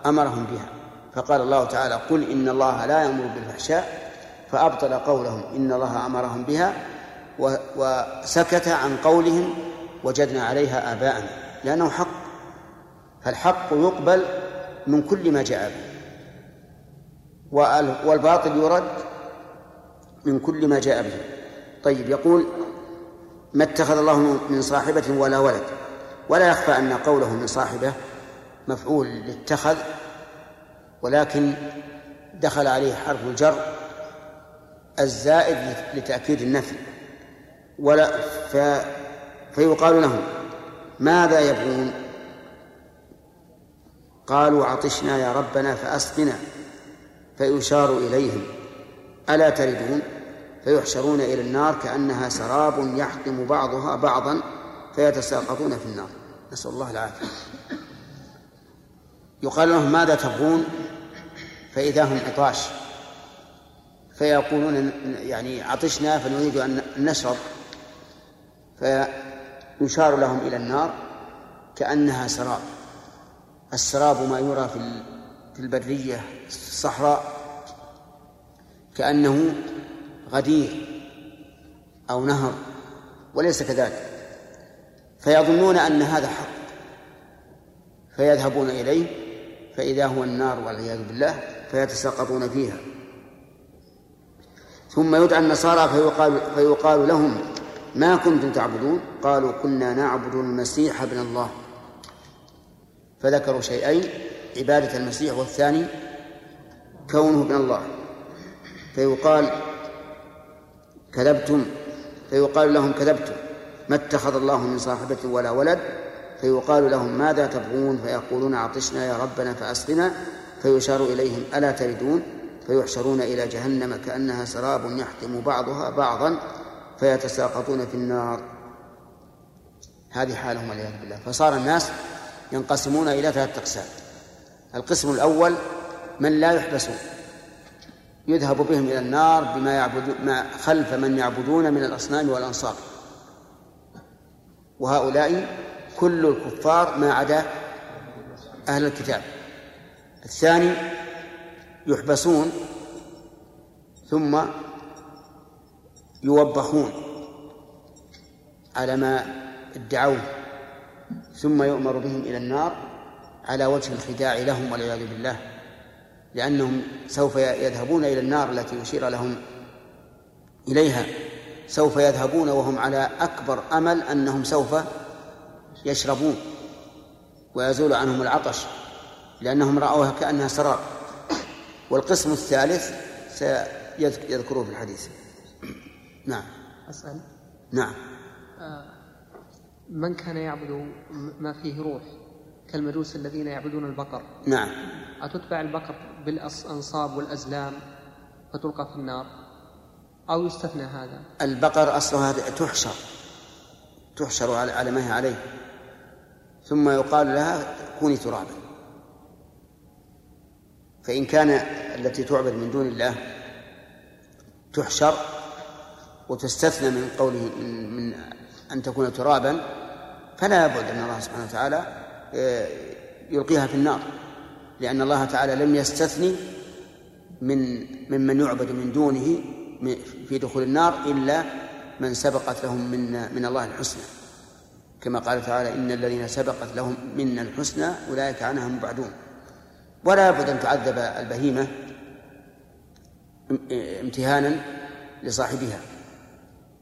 أمرهم بها. فقال الله تعالى قل إن الله لا يأمر بالفحشاء فأبطل قولهم إن الله أمرهم بها وسكت عن قولهم وجدنا عليها آباءنا لأنه حق. فالحق يقبل من كل ما جاء به. والباطل يرد من كل ما جاء به. طيب يقول ما اتخذ الله من صاحبة ولا ولد؟ ولا يخفى أن قوله من صاحبه مفعول لاتخذ ولكن دخل عليه حرف الجر الزائد لتأكيد النفي. ولا ف فيقال لهم ماذا يبغون؟ قالوا عطشنا يا ربنا فأسقنا فيشار إليهم. ألا تردون؟ فيحشرون إلى النار كأنها سراب يحطم بعضها بعضا فيتساقطون في النار. نسأل الله العافية. يقال لهم ماذا تبغون؟ فإذا هم عطاش. فيقولون يعني عطشنا فنريد أن نشرب. فيشار لهم إلى النار كأنها سراب. السراب ما يرى في في البرية الصحراء كأنه غدير أو نهر وليس كذلك. فيظنون أن هذا حق. فيذهبون إليه فإذا هو النار والعياذ بالله فيتساقطون فيها. ثم يدعى النصارى فيقال, فيقال لهم ما كنتم تعبدون؟ قالوا كنا نعبد المسيح ابن الله. فذكروا شيئين عبادة المسيح والثاني كونه ابن الله. فيقال كذبتم. فيقال لهم كذبتم. ما اتخذ الله من صاحبة ولا ولد فيقال لهم ماذا تبغون؟ فيقولون عطشنا يا ربنا فأسقنا. فيشار إليهم ألا تردون؟ فيحشرون إلى جهنم كأنها سراب يحتم بعضها بعضا فيتساقطون في النار. هذه حالهم والعياذ بالله. فصار الناس ينقسمون إلى ثلاثة أقسام. القسم الأول من لا يحبسون يذهب بهم إلى النار بما يعبد ما خلف من يعبدون من الأصنام والأنصار. وهؤلاء كل الكفار ما عدا أهل الكتاب. الثاني يحبسون ثم يوبخون على ما ادعوه ثم يؤمر بهم إلى النار على وجه الخداع لهم والعياذ بالله لأنهم سوف يذهبون إلى النار التي يشير لهم إليها. سوف يذهبون وهم على أكبر أمل أنهم سوف يشربون ويزول عنهم العطش لأنهم رأوها كأنها سراب. والقسم الثالث سيذكره في الحديث. نعم. أسأل. نعم. من كان يعبد ما فيه روح كالمجوس الذين يعبدون البقر؟ نعم. أتتبع البقر بالأنصاب والأزلام فتلقى في النار؟ أو يستثنى هذا؟ البقر أصلها تحشر تحشر على ما هي عليه. ثم يقال لها كوني ترابا. فإن كان التي تعبد من دون الله تحشر وتستثنى من قوله من, من أن تكون ترابا فلا بد أن الله سبحانه وتعالى آه، يلقيها في النار. لأن الله تعالى لم يستثني من ممن يعبد من دونه في دخول النار إلا من سبقت لهم من من الله الحسنى. كما قال تعالى إن الذين سبقت لهم منا الحسنى أولئك عنها مبعدون ولا بد أن تعذب البهيمة امتهانا لصاحبها.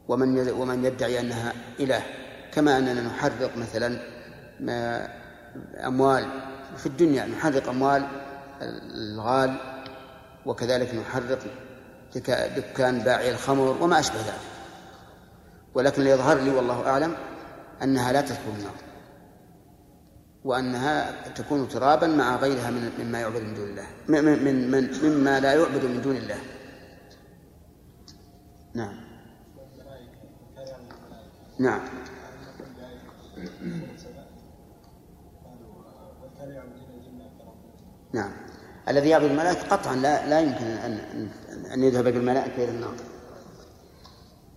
ومن ومن يدعي أنها إله كما أننا نحرق مثلا أموال في الدنيا نحرق أموال الغال وكذلك نحرق دكان باعي الخمر وما أشبه ذلك. ولكن ليظهر لي والله أعلم أنها لا تدخل النار وأنها تكون ترابا مع غيرها من مما يعبد من دون الله. من من من مما لا يعبد من دون الله. نعم. نعم. نعم. الذي يعبد الملائكة قطعا لا لا يمكن أن أن يذهب بالملائكة إلى النار.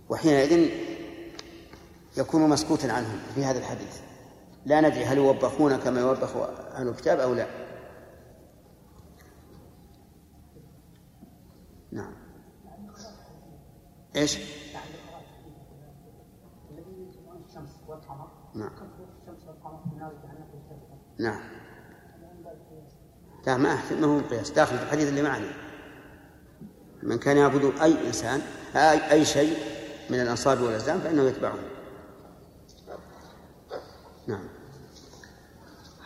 وحينئذ يكون مسكوتا عنهم في هذا الحديث. لا ندري هل يوبخون كما يوبخ أهل الكتاب أو لا. نعم. إيش؟ نعم. نعم. لا ما ما هو قياس داخل في الحديث اللي معنا. من كان يعبد أي إنسان أي, أي شيء من الأنصاب والأزلام فإنه يتبعه. نعم.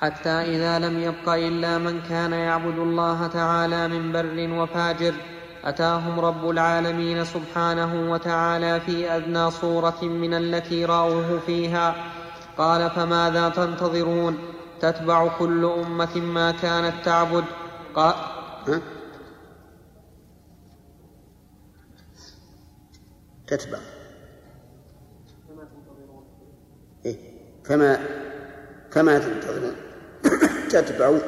حتى إذا لم يبق إلا من كان يعبد الله تعالى من بر وفاجر أتاهم رب العالمين سبحانه وتعالى في أدنى صورة من التي رأوه فيها. قال فماذا تنتظرون؟ تتبع كل أمة ما كانت تعبد. قال تتبع. إيه؟ فما كما تنتظرون؟ تتبع.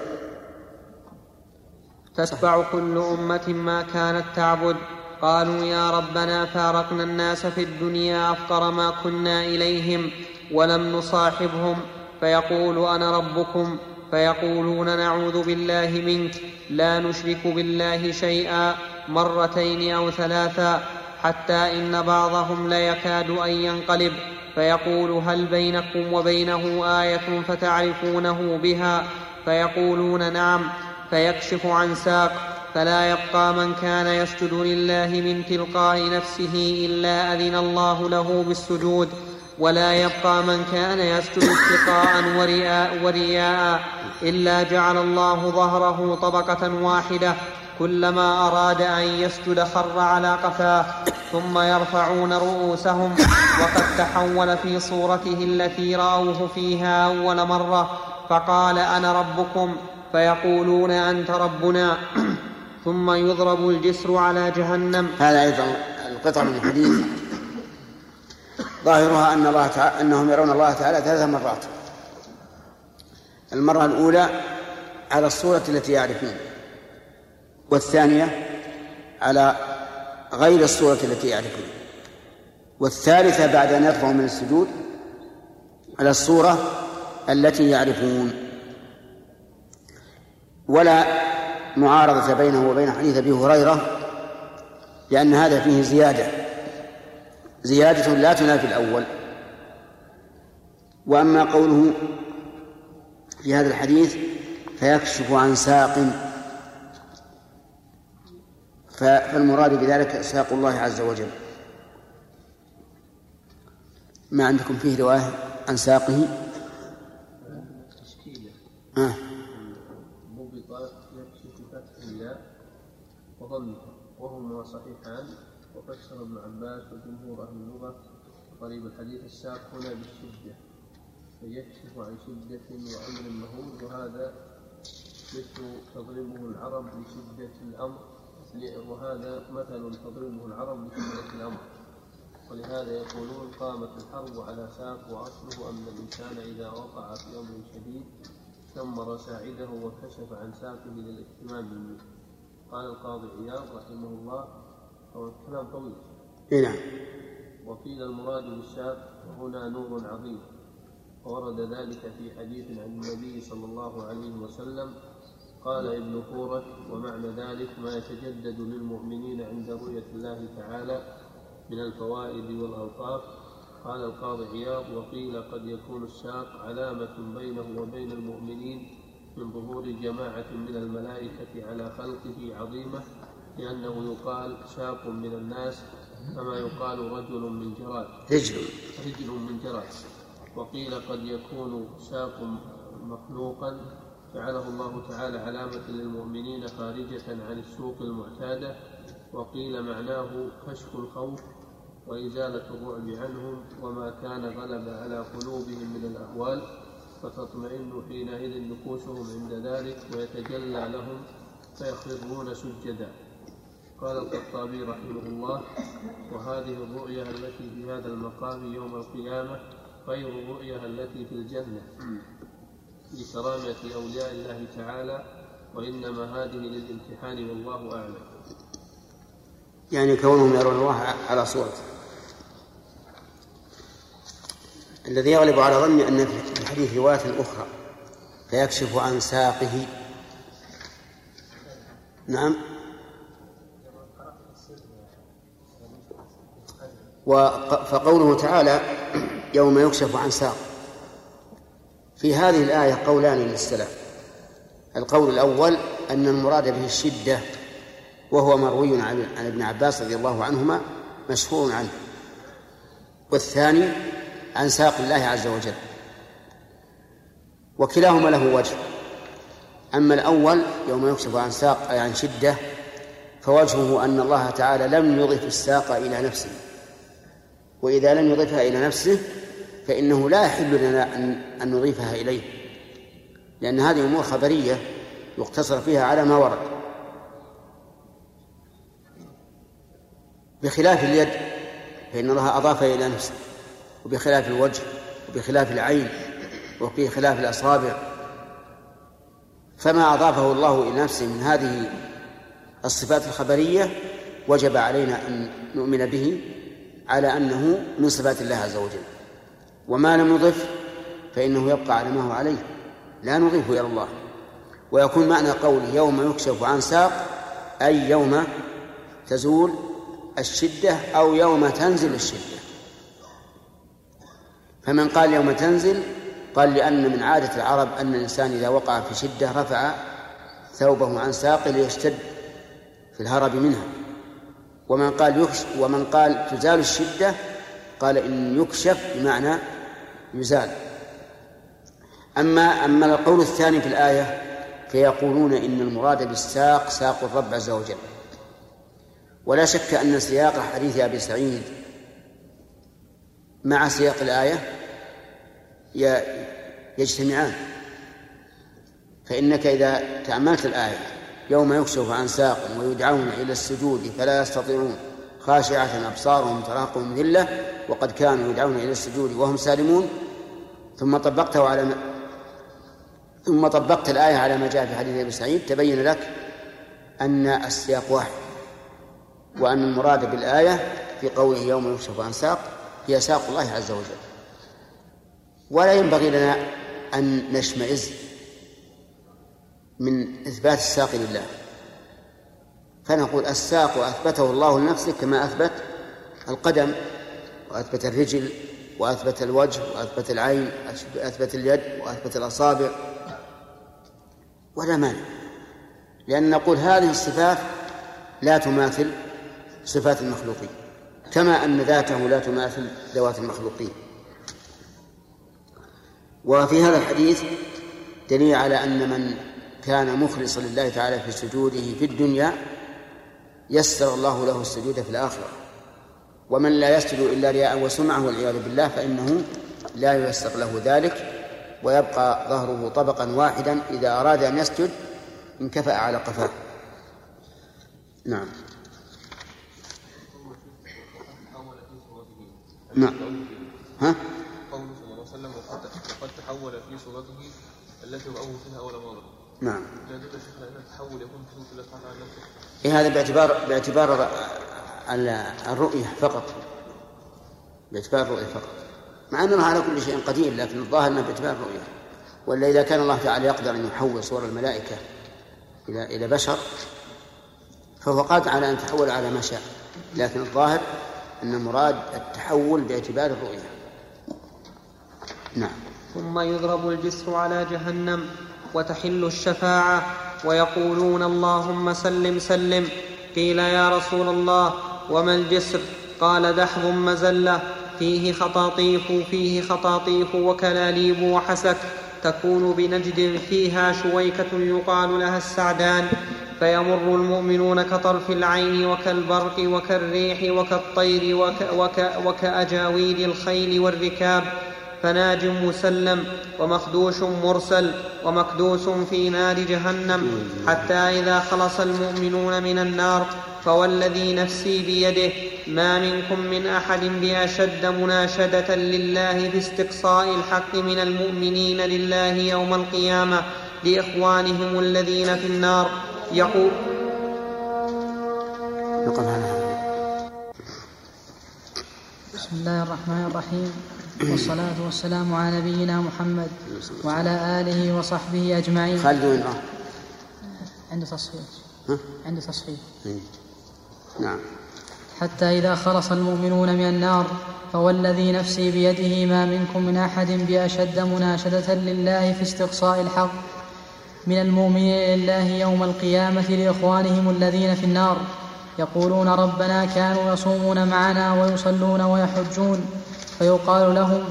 تتبع كل أمة ما كانت تعبد. قالوا يا ربنا فارقنا الناس في الدنيا أفقر ما كنا إليهم ولم نصاحبهم. فيقول أنا ربكم. فيقولون نعوذ بالله منك. لا نشرك بالله شيئا مرتين أو ثلاثا. حتى إن بعضهم ليكاد أن ينقلب. فيقول هل بينكم وبينه آية فتعرفونه بها؟ فيقولون نعم. فيكشف عن ساق. فلا يبقى من كان يسجد لله من تلقاء نفسه إلا أذن الله له بالسجود. ولا يبقى من كان يسجد اتقاء ورياء, ورياء إلا جعل الله ظهره طبقة واحدة. كلما أراد أن يسجد خر على قفاه ثم يرفعون رؤوسهم وقد تحول في صورته التي رأوه فيها أول مرة فقال أنا ربكم فيقولون أنت ربنا. ثم يضرب الجسر على جهنم. هذا أيضا القطع من الحديث. ظاهرها أن الله تعالى أنهم يرون الله تعالى ثلاث مرات. المرة الأولى على الصورة التي يعرفون. والثانية على غير الصورة التي يعرفون والثالثة بعد أن يرفعوا من السجود على الصورة التي يعرفون. ولا معارضة بينه وبين حديث أبي هريرة لأن هذا فيه زيادة. زيادة لا تنافي الأول. وأما قوله في هذا الحديث فيكشف عن ساق فالمراد بذلك ساق الله عز وجل. ما عندكم فيه رواية عن ساقه؟ آه. وهما صحيحان وفسر ابن عباس وجمهور أهل اللغة قريب الحديث الساق هنا بالشده فيكشف عن شدة وامر مهول وهذا مثل تضربه العرب لشدة الأمر. وهذا مثل تضربه العرب لشده الامر ولهذا يقولون قامت الحرب على ساق وأصله أن الإنسان إذا وقع في أمر شديد شمر ساعده وكشف عن ساقه للاهتمام به قال القاضي عياض رحمه الله هو كلام طويل. إيه نعم. وقيل المراد بالساق هنا نور عظيم. وورد ذلك في حديث عن النبي صلى الله عليه وسلم قال ابن فورك ومعنى ذلك ما يتجدد للمؤمنين عند رؤية الله تعالى من الفوائد والألطاف قال القاضي عياض وقيل قد يكون الساق علامة بينه وبين المؤمنين من ظهور جماعة من الملائكة على خلقه عظيمة لأنه يقال ساق من الناس كما يقال رجل من جراد. رجل. رجل من جراد. وقيل قد يكون ساق مخلوقا جعله الله تعالى علامة للمؤمنين خارجة عن السوق المعتادة وقيل معناه كشف الخوف وإزالة الرعب عنهم وما كان غلب على قلوبهم من الأهوال فتطمئن حينئذ نفوسهم عند ذلك ويتجلى لهم فيخرون سجدا. قال الخطابي رحمه الله وهذه الرؤيا التي في هذا المقام يوم القيامة غير الرؤيا التي في الجنة. لكرامة أولياء الله تعالى وإنما هذه للامتحان والله أعلم. يعني كونهم يرون الله على صورته. الذي يغلب على ظني أن في الحديث رواية أخرى فيكشف عن ساقه. نعم. فقوله تعالى يوم يكشف عن ساق في هذه الآية قولان للسلف. القول الأول أن المراد به الشدة وهو مروي عن ابن عباس رضي الله عنهما مشهور عنه. والثاني عن ساق الله عز وجل. وكلاهما له وجه. أما الأول يوم يكشف عن ساق أي عن شدة فوجهه أن الله تعالى لم يضف الساق إلى نفسه. وإذا لم يضفها إلى نفسه فإنه لا يحل لنا أن نضيفها إليه لأن هذه أمور خبرية يقتصر فيها على ما ورد. بخلاف اليد فإن الله أضافها إلى نفسه وبخلاف الوجه وبخلاف العين وبخلاف الأصابع. فما أضافه الله إلى نفسه من هذه الصفات الخبرية وجب علينا أن نؤمن به على أنه من صفات الله عز وجل. وما لم نضف فإنه يبقى على ما هو عليه. لا نضيفه إلى الله. ويكون معنى قوله يوم يكشف عن ساق أي يوم تزول الشدة أو يوم تنزل الشدة. فمن قال يوم تنزل قال لأن من عادة العرب أن الإنسان إذا وقع في شدة رفع ثوبه عن ساقه ليشتد في الهرب منها. ومن قال يكشف ومن قال تزال الشدة قال إن يكشف بمعنى يزال. أما أما القول الثاني في الآية فيقولون إن المراد بالساق ساق الرب عز وجل. ولا شك أن سياق حديث أبي سعيد مع سياق الآية يجتمعان. فإنك إذا تأملت الآية يوم يكشف عن ساق ويدعون إلى السجود فلا يستطيعون. خاشعة أبصارهم تراقهم ذلة وقد كانوا يدعون إلى السجود وهم سالمون. ثم طبقته على ما ثم طبقت الآية على ما جاء في حديث أبي سعيد. تبين لك أن السياق واحد وأن المراد بالآية في قوله يوم يكشف عن ساق هي ساق الله عز وجل. ولا ينبغي لنا أن نشمئز من إثبات الساق لله. فنقول الساق أثبته الله لنفسه كما أثبت القدم وأثبت الرجل وأثبت الوجه وأثبت العين أثبت اليد وأثبت الأصابع. ولا مانع. لأن نقول هذه الصفات لا تماثل صفات المخلوقين كما أن ذاته لا تماثل ذوات المخلوقين. وفي هذا الحديث دليل على أن من كان مخلصا لله تعالى في سجوده في الدنيا يسر الله له السجود في الآخرة. ومن لا يسجد إلا رياء وسمعة والعياذ بالله فإنه لا ييسر له ذلك ويبقى ظهره طبقا واحدا إذا أراد أن يسجد انكفأ على قفاه. نعم. نعم. ها؟ قوله صلى الله عليه وسلم وقد تحول في صورته التي رأوه فيها أول مرة. نعم. لا شيخنا أن التحول يكون في صورة الله نفسه. إيه هذا باعتبار باعتبار ال- الرؤية فقط. باعتبار الرؤية فقط. مع أن الله على كل شيء قدير لكن الظاهر أنه باعتبار الرؤية. ولا إذا كان الله تعالى يقدر أن يحول صور الملائكة إلى إلى بشر فهو قادر على أن يتحول على ما شاء. لكن الظاهر أن المراد التحول باعتبار الرؤية. نعم. ثم يضرب الجسر على جهنم وتحل الشفاعة. ويقولون اللهم سلم سلم. قيل يا رسول الله وما الجسر؟ قال دحض مزلة. فيه خطاطيف فيه خطاطيف وكلاليب وحسك. تكون بنجد فيها شويكة يقال لها السعدان. فيمر المؤمنون كطرف العين وكالبرق وكالريح وكالطير وك وك وكأجاويد الخيل والركاب. فناج مسلم ومخدوش مرسل ومكدوس في نار جهنم حتى إذا خلص المؤمنون من النار فوالذي نفسي بيده ما منكم من أحد بأشد مناشدة لله في استقصاء الحق من المؤمنين لله يوم القيامة لإخوانهم الذين في النار. يقول بسم الله الرحمن الرحيم. والصلاة والسلام على نبينا محمد وعلى آله وصحبه أجمعين خالد وين راح؟ عند تصحيح ها؟ عند تصحيح إيه. نعم حتى إذا خلص المؤمنون من النار فوالذي نفسي بيده ما منكم من أحد بأشد مناشدة لله في استقصاء الحق من المؤمنين لله يوم القيامة لإخوانهم الذين في النار يقولون ربنا كانوا يصومون معنا ويصلون ويحجون فيقال لهم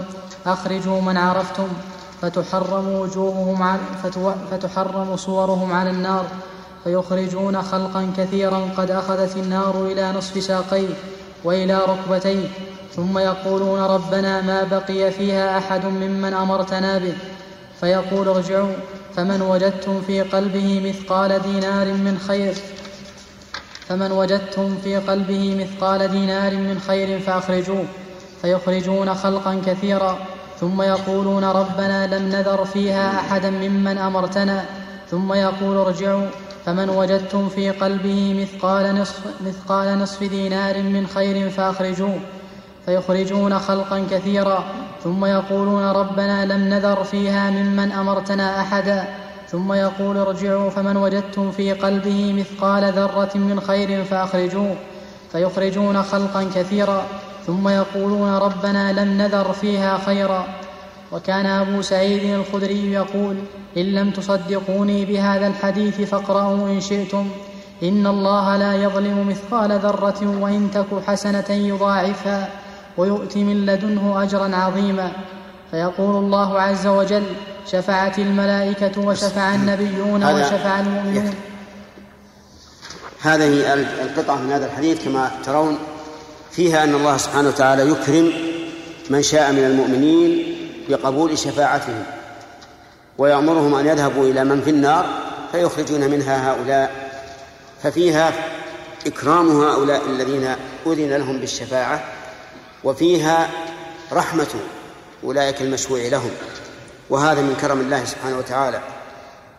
أخرجوا من عرفتم فتحرم وجوههم عن فتحرم صورهم على النار فيخرجون خلقا كثيرا قد أخذت النار إلى نصف ساقيه وإلى ركبتيه ثم يقولون ربنا ما بقي فيها أحد ممن أمرتنا به فيقول ارجعوا فمن وجدتم في قلبه مثقال دينار من خير فمن وجدتم في قلبه مثقال دينار من خير فأخرجوه. فيخرجون خلقا كثيرا ثم يقولون ربنا لم نذر فيها أحدا ممن أمرتنا ثم يقول ارجعوا فمن وجدتم في قلبه مثقال نصف, مثقال نصف دينار من خير فأخرجوه فيخرجون خلقا كثيرا ثم يقولون ربنا لم نذر فيها ممن أمرتنا أحدا ثم يقول ارجعوا فمن وجدتم في قلبه مثقال ذرة من خير فأخرجوه فيخرجون خلقا كثيرا ثم يقولون ربنا لم نذر فيها خيرا. وكان أبو سعيد الخدري يقول إن لم تصدقوني بهذا الحديث فاقرأوا إن شئتم. إن الله لا يظلم مثقال ذرة وإن تك حسنة يضاعفها ويؤتي من لدنه أجرا عظيما. فيقول الله عز وجل شفعت الملائكة وشفع النبيون وشفع المؤمنون. هذه القطعة من هذا الحديث كما ترون فيها أن الله سبحانه وتعالى يكرم من شاء من المؤمنين بقبول شفاعتهم ويأمرهم أن يذهبوا إلى من في النار فيخرجون منها هؤلاء ففيها إكرام هؤلاء الذين أذن لهم بالشفاعة وفيها رحمة أولئك المشفوع لهم وهذا من كرم الله سبحانه وتعالى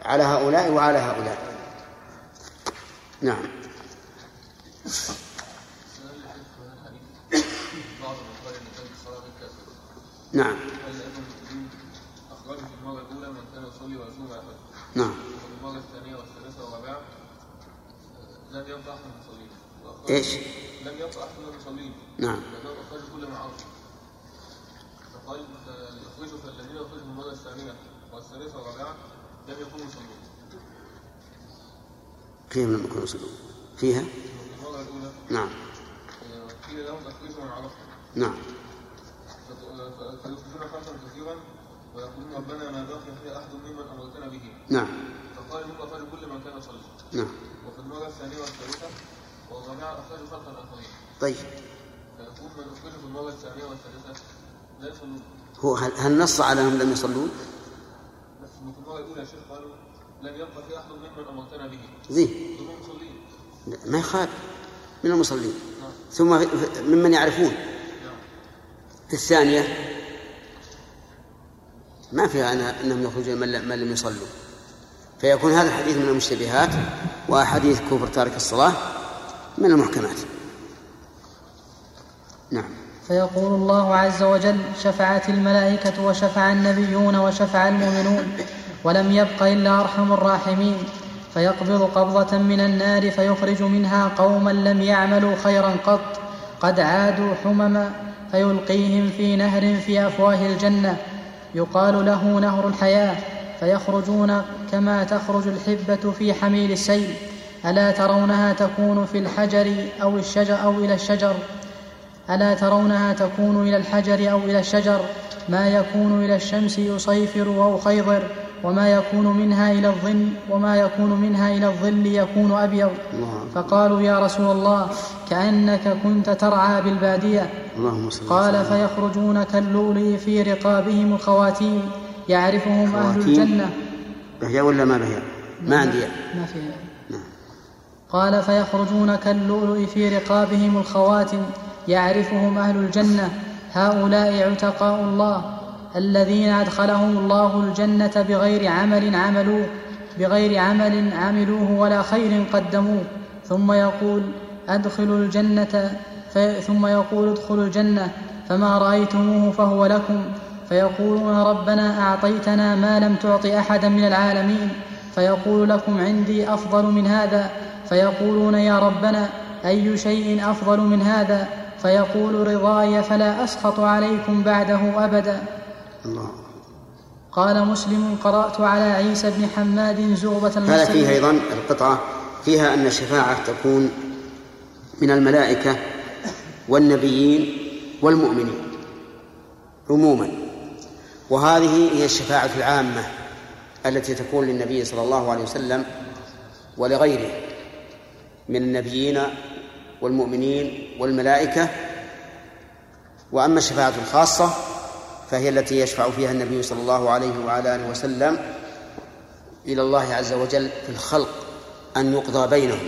على هؤلاء وعلى هؤلاء. نعم بعض من قال ان كان الصلاه غير كافر نعم. اخرجوا في المره الاولى من كان يصلي ويصوم ويحج نعم. وفي المره الثانية والثالثه والرابعه آه، لم يبقى من المصلين إيش؟ لم يبقى من المصلين نعم لأنهم أخرجوا كل ما عرفوا فقال يخرجوا فالذين يخرجوا في المرة الثانية والثالثة والرابعة لم يكونوا يصلون كيف لم يكونوا يصلون فيها؟ في المرة الأولى نعم. قيل لهم أخرجوا من عرفتم نعم. فت- ف- فيخرجون خمسا كثيرا ويقولون ربنا ما بقي في أحد ممن أمرتنا به نعم. فقال هم أخرج كل من كان صلى نعم. وفي المرة الثانية والثالثة والرابعة أخرج خلق الآخرين طيب. فيكون من أخرج في المرة الثانية والثالثة لا يصلون هو هل, هل نص على أنهم لم يصلون؟ بس في المرة الأولى يا شيخ قالوا لم يبقى في أحد ممن أمرتنا به زين. دون مصلين ما يخالف. من المصلين. نعم ثم ممن يعرفون. في الثانية ما فيها أن- أنهم يخرجون من لم- يصلوا. فيكون هذا الحديث من المشتبهات وحديث كفر تارك الصلاة من المحكمات. نعم. فيقول الله عز وجل شفعت الملائكة وشفع النبيون وشفع المؤمنون ولم يبق إلا أرحم الراحمين. فيقبض قبضة من النار فيخرج منها قوما لم يعملوا خيرا قط. قد عادوا حمما فيلقيهم في نهر في أفواه الجنة. يقال له نهر الحياة فيخرجون كما تخرج الحبة في حميل السيل. ألا ترونها تكون في الحجر أو الشجر أو إلى الشجر؟ ألا ترونها تكون إلى الحجر أو إلى الشجر؟ ما يكون إلى الشمس يصيفر أو خيضر. وما يكون منها إلى الظل وما يكون منها إلى الظل يكون أبيض. فقالوا يا رسول الله كأنك كنت ترعى بالبادية قال. فيخرجون كاللؤلؤ في رقابهم الخواتيم يعرفهم أهل. الجنة بهيا ولا ما بهيا؟ ما عندي ما فيها. قال فيخرجون كاللؤلؤ في رقابهم الخواتم يعرفهم أهل الجنة هؤلاء عتقاء الله الذين أدخلهم الله الجنة بغير عمل عملوه بغير عمل عملوه ولا خير قدموه. ثم يقول أدخلوا الجنة ثم يقول ادخلوا الجنة فما رأيتموه فهو لكم. فيقولون ربنا أعطيتنا ما لم تعط أحدا من العالمين. فيقول لكم عندي أفضل من هذا. فيقولون يا ربنا أي شيء أفضل من هذا؟ فيقول رضاي فلا أسخط عليكم بعده أبدا. الله. قال مسلم قرأت على عيسى بن حماد زغبة هذا المسلم فيه أيضا القطعة فيها أن الشفاعة تكون من الملائكة والنبيين والمؤمنين عموما. وهذه هي الشفاعة العامة التي تكون للنبي صلى الله عليه وسلم ولغيره من النبيين والمؤمنين والملائكة. وأما الشفاعة الخاصة فهي التي يشفع فيها النبي صلى الله عليه وعلى آله وسلم إلى الله عز وجل في الخلق أن يقضى بينهم.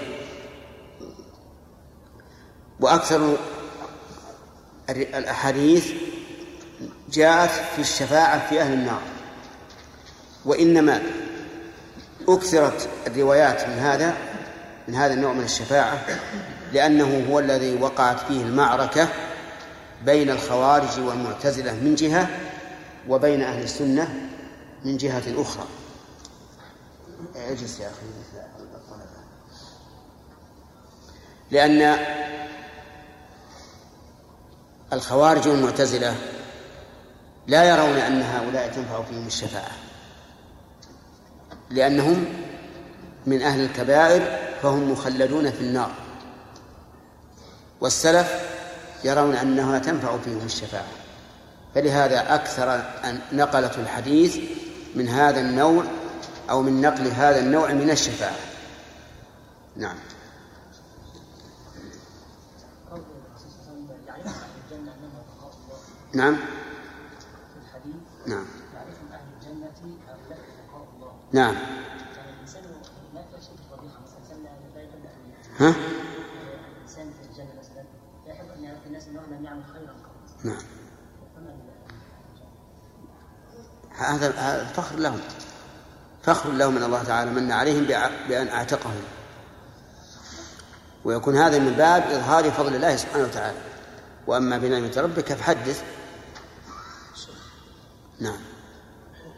وأكثر الأحاديث جاءت في الشفاعة في أهل النار. وإنما أكثرت الروايات من هذا من هذا النوع من الشفاعة لأنه هو الذي وقعت فيه المعركة بين الخوارج والمعتزلة من جهة وبين أهل السنة من جهة أخرى. اجلس يا أخي. لأن الخوارج والمعتزلة لا يرون أن هؤلاء تنفع فيهم الشفاعة لأنهم من أهل الكبائر فهم مخلدون في النار. والسلف يرون أنها تنفع فيهم الشفاعة. فلهذا أكثر أن نقلت الحديث من هذا النوع أو من نقل هذا النوع من الشفاعة. نعم. قول الرسول صلى الله نعم. هذا فخر لهم. فخر لهم ان الله تعالى من عليهم بأ- بأن أعتقهم. ويكون هذا من باب إظهار فضل الله سبحانه وتعالى. وأما بنعمه ربك فحدث. نعم.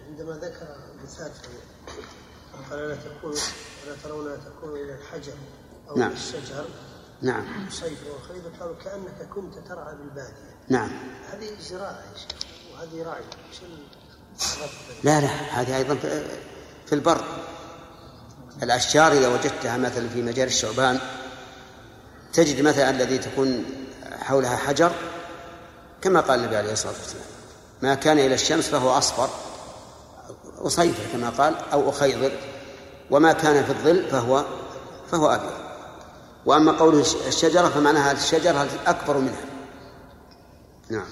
عندما ذكر مثال قال لا تكون لا ترون لا تكون إلى الحجر أو نعم. الشجر نعم. صيف وخريف قالوا كأنك كنت ترعى بالبادية. نعم. هذه زراعة يا شيخ وهذه الربط؟ لا لا هذه أيضا في- البر. الأشجار إذا وجدتها مثلا في مجال الشعبان تجد مثلا الذي تكون حولها حجر كما قال النبي عليه الصلاة والسلام ما كان إلى الشمس فهو أصفر أصيفر كما قال أو أخيضر وما كان في الظل فهو فهو أبيض. وأما قوله الشجرة فمعناها الشجرة أكبر منها. نعم.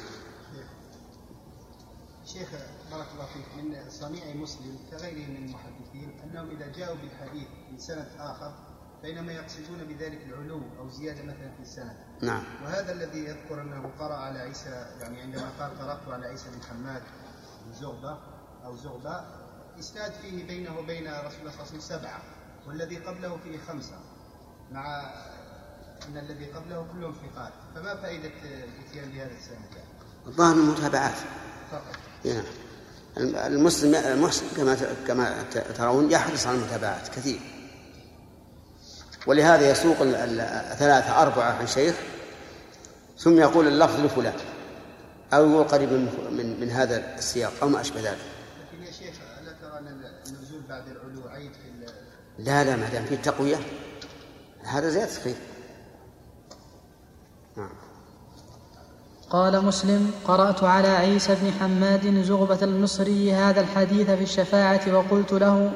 شيخ بارك الله فيك. من صنيع مسلم كغيره من المحدثين أنهم إذا جاءوا بالحديث من سند آخر فانما يقصدون بذلك العلو أو زيادة مثلا في السند. نعم. وهذا الذي يذكر أنه قرأ على عيسى يعني عندما قال قرأت على عيسى بن حماد بن زغبة أو زغبة إسناد فيه بينه وبين رسول الله صلى الله عليه وسلم سبعة والذي قبله فيه خمسة. مع إن الذي قبله كلهم ثقات. فما فائدة الاتيان بهذا السند؟ الظاهر المتابعات فقط. نعم المسلم المحسن كما كما ترون يحرص على المتابعات كثير. ولهذا يسوق ثلاثة أربعة عن شيخ ثم يقول اللفظ لفلان أو يقول قريب من, من, من هذا السياق أو ما أشبه ذلك. لكن يا شيخ ألا ترى أن النزول بعد العلو عيد في ال- لا لا ما دام في تقوية هذا زيادة خير نعم. قال مسلم قرأت على عيسى بن حماد زغبة المصري هذا الحديث في الشفاعة وقلت له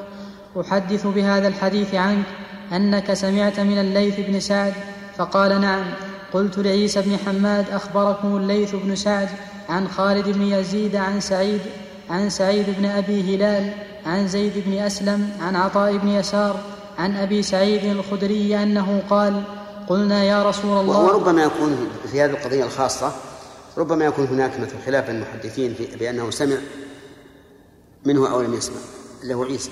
أحدث بهذا الحديث عنك أنك سمعت من الليث بن سعد؟ فقال نعم. قلت لعيسى بن حماد أخبركم الليث بن سعد عن خالد بن يزيد عن سعيد عن سعيد بن أبي هلال عن زيد بن أسلم عن عطاء بن يسار عن أبي سعيد الخدري أنه قال قلنا يا رسول الله وربما يكون في هذه القضية الخاصة ربما يكون هناك مثل خلاف المحدثين في بأنه سمع منه أو لم يسمع. اللي هو عيسى.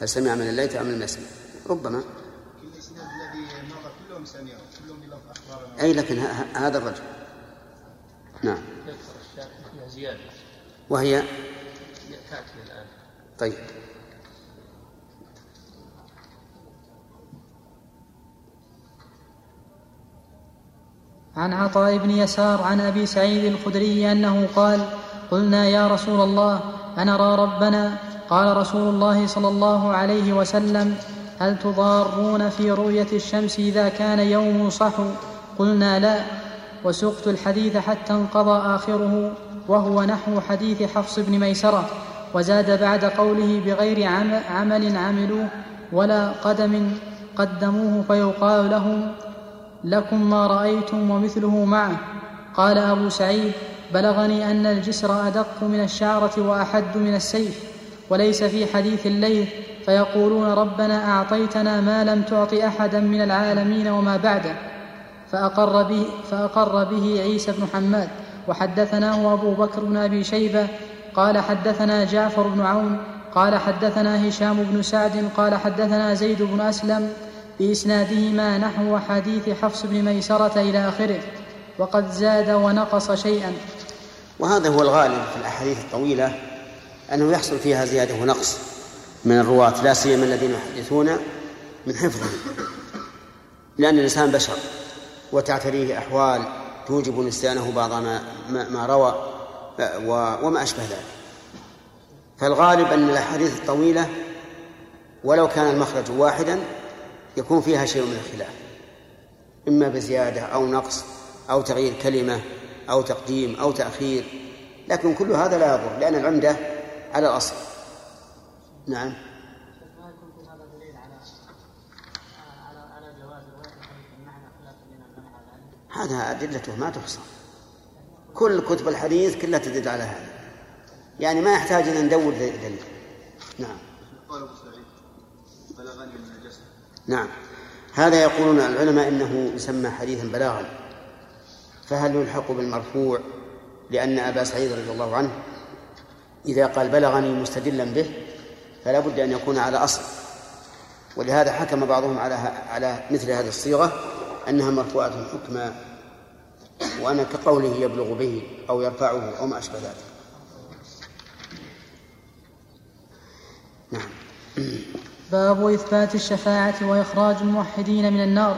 هل سمع من الليث أم لم يسمع؟ ربما. أي لكن هذا الرجل. نعم. وهي؟ تأتي الآن. طيب. عن عطاء بن يسار عن أبي سعيد الخدري أنه قال قلنا يا رسول الله أنرى ربنا؟ قال رسول الله صلى الله عليه وسلم هل تضارون في رؤية الشمس إذا كان يوم صحو؟ قلنا لا وسقت الحديث حتى انقضى آخره وهو نحو حديث حفص بن ميسرة وزاد بعد قوله بغير عم- عمل عملوه ولا قدم قدموه فيقال لهم لكم ما رأيتم ومثله معه. قال أبو سعيد بلغني أن الجسر أدق من الشعرة وأحد من السيف وليس في حديث الليل فيقولون ربنا أعطيتنا ما لم تعط أحدا من العالمين وما بعده. فأقر به, فأقر به عيسى بن حماد وحدثناه أبو بكر بن أبي شيبة. قال حدثنا جعفر بن عون قال حدثنا هشام بن سعد قال حدثنا زيد بن أسلم بإسنادهما نحو حديث حفص بن ميسرة إلى آخره وقد زاد ونقص شيئا. وهذا هو الغالب في الأحاديث الطويلة أنه يحصل فيها زيادة ونقص من الرواة لا سيما الذين يحدثون من حفظهم لأن الإنسان بشر وتعتريه أحوال توجب نسيانه بعض ما, ما, ما روى وما أشبه ذلك. فالغالب أن الأحاديث الطويلة ولو كان المخرج واحدا يكون فيها شيء من الخلاف. إما بزيادة أو نقص أو تغيير كلمة أو تقديم أو تأخير. لكن كل هذا لا يضر لأن العمدة على الأصل. نعم. هذا أدلته ما تحصى كل كتب الحديث كلها تدل على هذا. يعني ما يحتاج أن ندور دليل. نعم. نعم. هذا يقولون العلماء إنه يسمى حديثا بلاغا. فهل يلحق بالمرفوع لأن أبا سعيد رضي الله عنه إذا قال بلغني مستدلا به فلا بد أن يكون على أصل. ولهذا حكم بعضهم على على مثل هذه الصيغة أنها مرفوعة حكما وأنا كقوله يبلغ به أو يرفعه أو ما أشبه ذلك. نعم. باب إثبات الشفاعة وإخراج الموحدين من النار.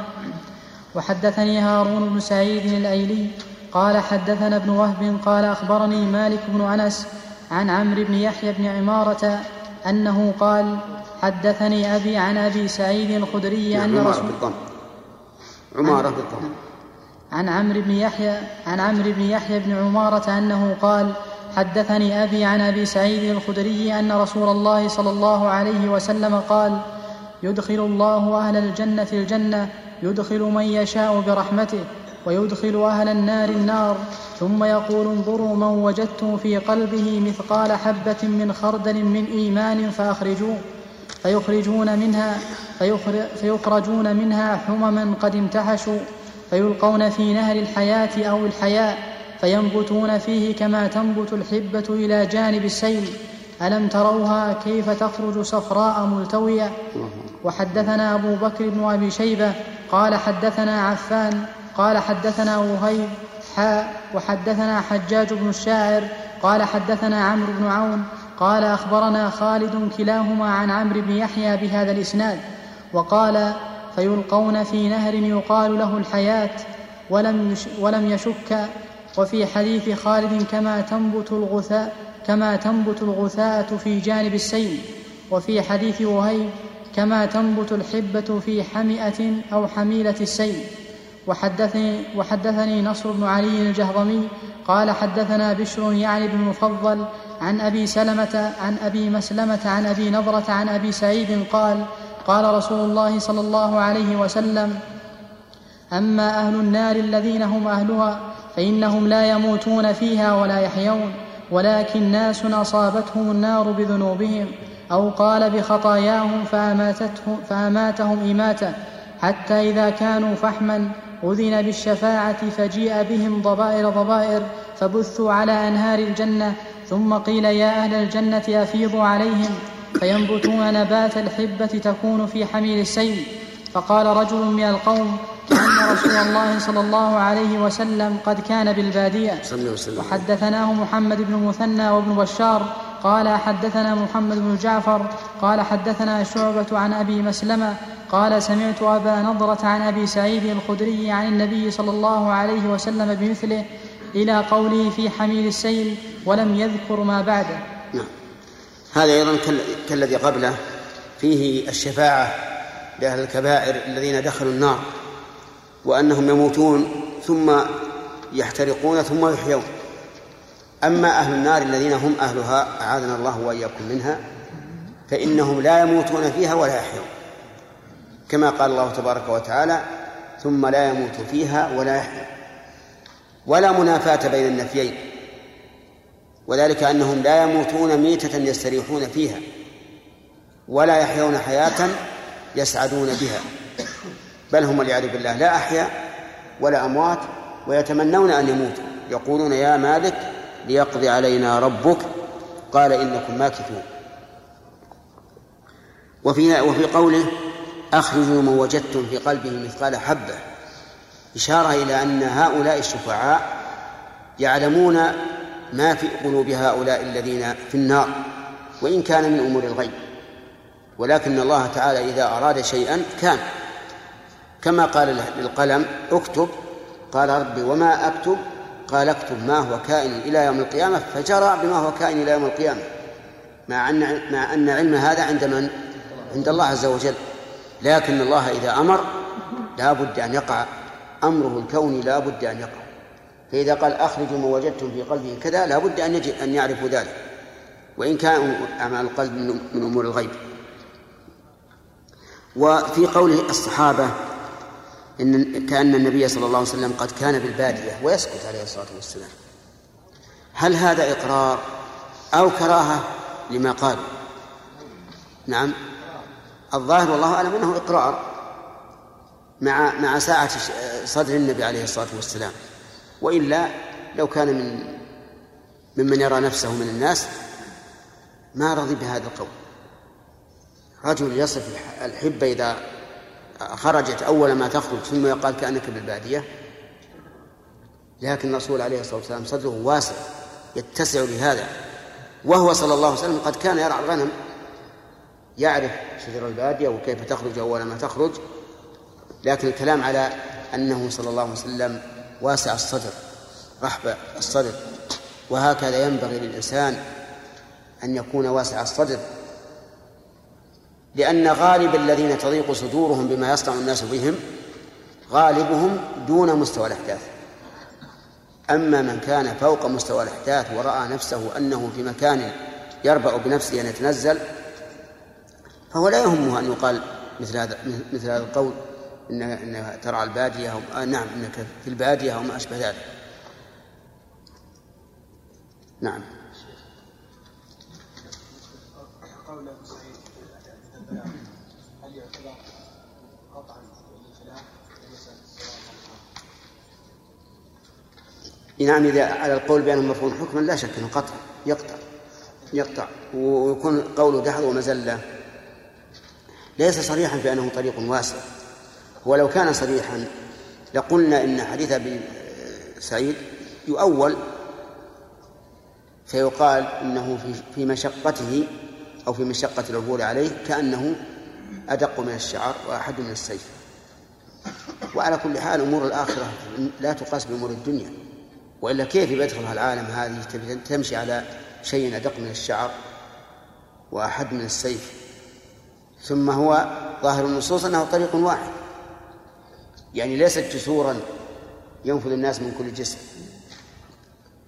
وحدثني هارون بن سعيد الأيلي قال حدثنا ابن وهب قال أخبرني مالك بن أنس عن عمرو بن يحيى بن عمارة أنه قال حدثني أبي عن أبي سعيد الخدري أن رسول بالضم. عمارة بالضم. عن عمرو بن يحيى عن عمرو بن يحيى بن عمارة أنه قال حدثني أبي عن أبي سعيد الخدري أن رسول الله صلى الله عليه وسلم قال يدخل الله أهل الجنة الجنة يدخل من يشاء برحمته ويدخل أهل النار النار. ثم يقول انظروا من وجدتم في قلبه مثقال حبة من خردل من إيمان فأخرجوه فيخرجون منها فيخرجون منها حمما قد امتحشوا فيلقون في نهر الحياة أو الحياء. فينبتون فيه كما تنبت الحبة إلى جانب السيل. ألم تروها كيف تخرج صفراء ملتوية؟ وحدثنا أبو بكر بن أبي شيبة قال حدثنا عفان قال حدثنا وهيب حاء وحدثنا حجاج بن الشاعر قال حدثنا عمرو بن عون قال أخبرنا خالد كلاهما عن عمرو بن يحيى بهذا الإسناد وقال فيلقون في نهر يقال له الحياة ولم, ولم يشك وفي حديث خالد كما تنبت الغثاء كما تنبت الغثاءة في جانب السيل. وفي حديث وهيب كما تنبت الحبة في حمئة أو حميلة السيل. وحدثني, وحدثني نصر بن علي الجهضمي قال حدثنا بشر يعني بن المفضل عن أبي سلمة عن أبي مسلمة عن أبي نضرة عن أبي سعيد قال قال رسول الله صلى الله عليه وسلم أما أهل النار الذين هم أهلها فإنهم لا يموتون فيها ولا يحيون ولكن ناس أصابتهم النار بذنوبهم أو قال بخطاياهم فأماتتهم, فأماتهم إماتة حتى إذا كانوا فحما أذن بالشفاعة فجيء بهم ضبائر ضبائر فبثوا على أنهار الجنة ثم قيل يا أهل الجنة أفيضوا عليهم فينبتون نبات الحبة تكون في حميل السيل فقال رجل من القوم كأن رسول الله صلى الله عليه وسلم قد كان بالبادية. وحدثناه محمد بن مثنى وابن بشار. قال حدثنا محمد بن جعفر. قال حدثنا شعبة عن أبي مسلمة. قال سمعت أبا نضرة عن أبي سعيد الخدري عن النبي صلى الله عليه وسلم بمثله إلى قوله في حميل السيل ولم يذكر ما بعده. نعم. هذا أيضا كالذي قبله. فيه الشفاعة لأهل الكبائر الذين دخلوا النار. وأنهم يموتون ثم يحترقون ثم يحيون. أما أهل النار الذين هم أهلها أعاذنا الله وإياكم منها فإنهم لا يموتون فيها ولا يحيون. كما قال الله تبارك وتعالى ثم لا يموت فيها ولا يحيا ولا منافاة بين النفيين. وذلك أنهم لا يموتون ميتة يستريحون فيها ولا يحيون حياة يسعدون بها. بل هم والعياذ بالله لا أحياء ولا أموات ويتمنون أن يموتوا يقولون يا مالك ليقضي علينا ربك. قال إنكم ماكثون. وفي وفي قوله أخرجوا من وجدتم في قلبه مثقال حبة. إشارة إلى أن هؤلاء الشفعاء يعلمون ما في قلوب هؤلاء الذين في النار وإن كان من أمور الغيب. ولكن الله تعالى إذا أراد شيئا كان. كما قال للقلم اكتب. قال ربي وما أكتب؟ قال اكتب ما هو كائن إلى يوم القيامة. فجرى بما هو كائن إلى يوم القيامة. مع أن مع أن علم هذا عند من؟ عند الله عز وجل. لكن الله إذا أمر لا بد أن يقع. أمره الكوني لا بد أن يقع. فإذا قال أخرجوا ما وجدتم في قلبه كذا لا بد أن يجب أن يعرفوا ذلك. وإن كان أعمال القلب من أمور الغيب. وفي قوله الصحابة إن كأن النبي صلى الله عليه وسلم قد كان بالبادية ويسكت عليه الصلاة والسلام. هل هذا إقرار أو كراهة لما قال؟ نعم. الظاهر والله أعلم أنه إقرار مع مع ساعة صدر النبي عليه الصلاة والسلام. وإلا لو كان من ممن يرى نفسه من الناس ما رضي بهذا القول. رجل يصف الحبة إذا خرجت أول ما تخرج ثم يقال كأنك بالبادية. لكن الرسول عليه الصلاة والسلام صدره واسع يتسع لهذا. وهو صلى الله عليه وسلم قد كان يرعى الغنم يعرف شجر البادية وكيف تخرج أول ما تخرج. لكن الكلام على أنه صلى الله عليه وسلم واسع الصدر رحب الصدر. وهكذا ينبغي للإنسان أن يكون واسع الصدر. لأن غالب الذين تضيق صدورهم بما يصنع الناس بهم غالبهم دون مستوى الأحداث. أما من كان فوق مستوى الإحداث ورأى نفسه أنه في مكان يربأ بنفسه أن يتنزل فهو لا يهمه أن يقال مثل هذا مثل هذا القول إن إن ترعى البادية أو آه نعم إنك في البادية أو ما أشبه ذلك. نعم قول ابو سعيد هل يعتبر قطعا للخلاف ليس نعم إذا على القول بأنه مرفوع حكما لا شك أنه قطع يقطع يقطع ويكون قوله دحض ومزلة. ليس صريحا بأنه طريق واسع. ولو كان صريحا لقلنا إن حديث أبي سعيد يؤول فيقال إنه في في مشقته أو في مشقة العبور عليه كأنه أدق من الشعر وأحد من السيف. وعلى كل حال أمور الآخرة لا تقاس بأمور الدنيا. وإلا كيف يدخلها العالم هذه؟ تمشي على شيء أدق من الشعر وأحد من السيف. ثم هو ظاهر النصوص أنه طريق واحد. يعني ليست جسورا ينفذ الناس من كل جسم.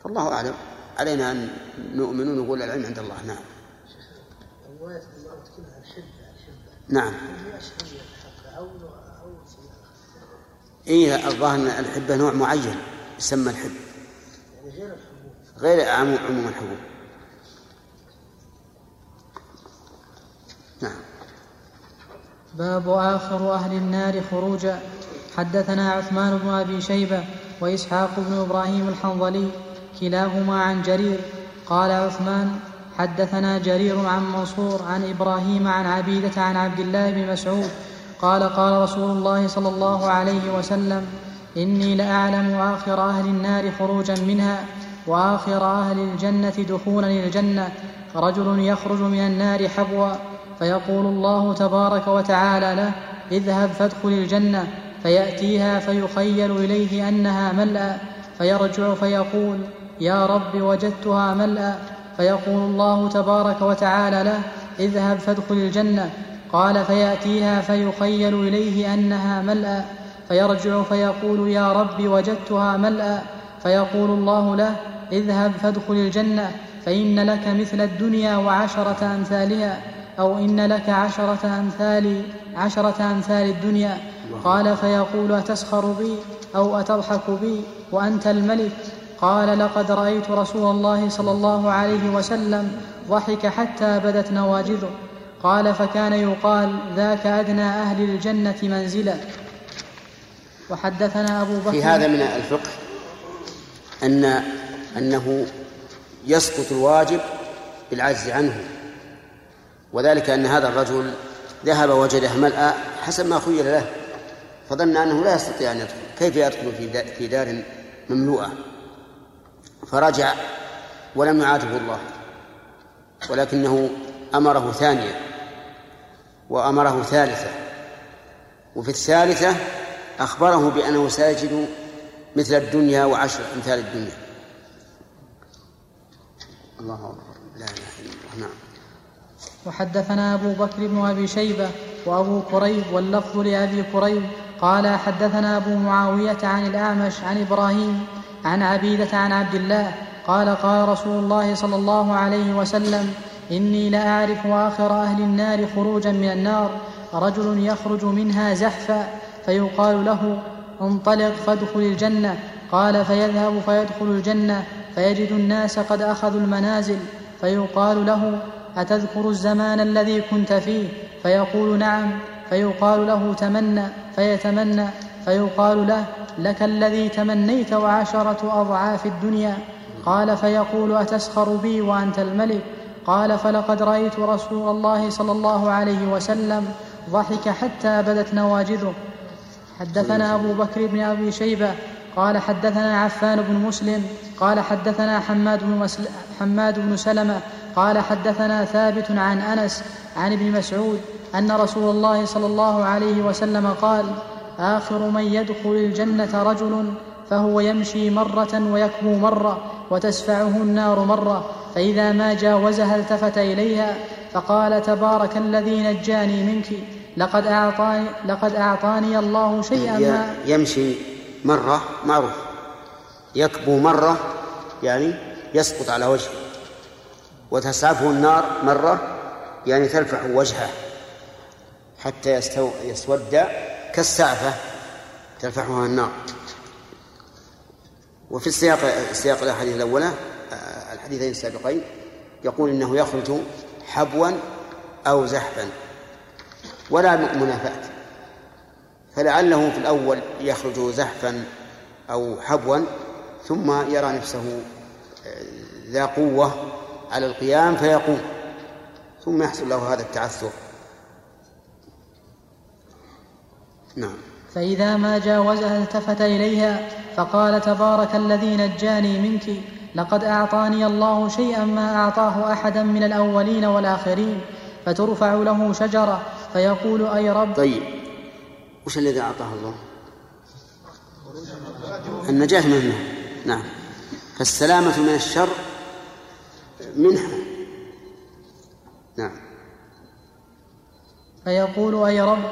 فالله أعلم. علينا أن نؤمن ونقول العلم عند الله. نعم. كلها الحبة الحبة نعم. إيه الظاهر أن الحبة نوع معين يسمى الحب. غير عموم الحبوب نعم. باب آخر أهل النار خروجا حدثنا عثمان بن أبي شيبة وإسحاق بن إبراهيم الحنظلي كلاهما عن جرير. قال عثمان حدثنا جرير عن منصور عن إبراهيم عن عبيدة عن عبد الله بن مسعود. قال قال رسول الله صلى الله عليه وسلم إني لأعلم آخر أهل النار خروجا منها وآخر أهل الجنة دخولا الجنة رجل يخرج من النار حبوا فيقول الله تبارك وتعالى له اذهب فادخل الجنة فيأتيها فيخيل إليه أنها ملأى فيرجع فيقول يا رب وجدتها ملأى فيقول الله تبارك وتعالى له اذهب فادخل الجنة قال فيأتيها فيخيل إليه أنها ملأى. فيرجع فيقول يا رب وجدتها ملأى فيقول الله له اذهب فادخل الجنة فإن لك مثل الدنيا وعشرة أمثالها أو إن لك عشرة أمثال عشرة أمثال الدنيا. قال فيقول أتسخر بي أو أتضحك بي وأنت الملك؟ قال لقد رأيت رسول الله صلى الله عليه وسلم ضحك حتى بدت نواجذه. قال فكان يقال ذاك أدنى أهل الجنة منزلا وحدثنا أبو بكر في هذا من الفقه أن أنه يسقط الواجب بالعجز عنه وذلك أن هذا الرجل ذهب وجده ملأ حسب ما خيل له فظن أنه لا يستطيع أن يدخل كيف يدخل في في دار مملوءة؟ فرجع ولم يعاتبه الله ولكنه أمره ثانية وأمره ثالثة وفي الثالثة أخبره بأنه سيجد مثل الدنيا وعشر أمثال الدنيا. الله أكبر. لا إله إلا الله. نعم. وحدثنا أبو بكر بن أبي شيبة وأبو كريب واللفظ لأبي كريب قال حدثنا أبو معاوية عن الأعمش عن إبراهيم عن عبيدة عن عبد الله قال قال رسول الله صلى الله عليه وسلم إني لأعرف آخر أهل النار خروجا من النار رجل يخرج منها زحفا فيقال له انطلق فادخل الجنة. قال فيذهب فيدخل الجنة فيجد الناس قد أخذوا المنازل. فيقال له أتذكر الزمان الذي كنت فيه؟ فيقول نعم. فيقال له تمنى. فيتمنى. فيقال له لك الذي تمنيت وعشرة أضعاف الدنيا. قال فيقول أتسخر بي وأنت الملك؟ قال فلقد رأيت رسول الله صلى الله عليه وسلم ضحك حتى بدت نواجذه. حدثنا أبو بكر بن أبي شيبة قال حدثنا عفان بن مسلم قال حدثنا حماد بن, مسل... حماد بن سلمة قال حدثنا ثابت عن أنس عن ابن مسعود أن رسول الله صلى الله عليه وسلم قال آخر من يدخل الجنة رجل فهو يمشي مرة ويكبو مرة وتسفعه النار مرة فإذا ما جاوزها التفت إليها فقال تبارك الذي نجاني منك. لقد أعطاني, لقد أعطاني الله شيئا ما يمشي مرة معروف. يكبو مرة يعني يسقط على وجهه. وتسعفه النار مرة يعني تلفح وجهه حتى يستو يسود كالسعفة تلفحها النار. وفي السياق سياق الأحاديث الأولى الحديثين السابقين يقول إنه يخرج حبوا أو زحفا. ولا منافاه فلعله في الأول يخرج زحفا أو حبوا ثم يرى نفسه ذا قوة على القيام فيقوم ثم يحصل له هذا التعثر. نعم. فإذا ما جاوزها التفت إليها فقال تبارك الذي نجاني منك لقد أعطاني الله شيئا ما أعطاه أحدا من الأولين والآخرين. فترفع له شجرة فيقول أي رب طيب وش الذي أعطاه الله؟ النجاة من النار نعم. فالسلامة من الشر منها. نعم. فيقول أي رب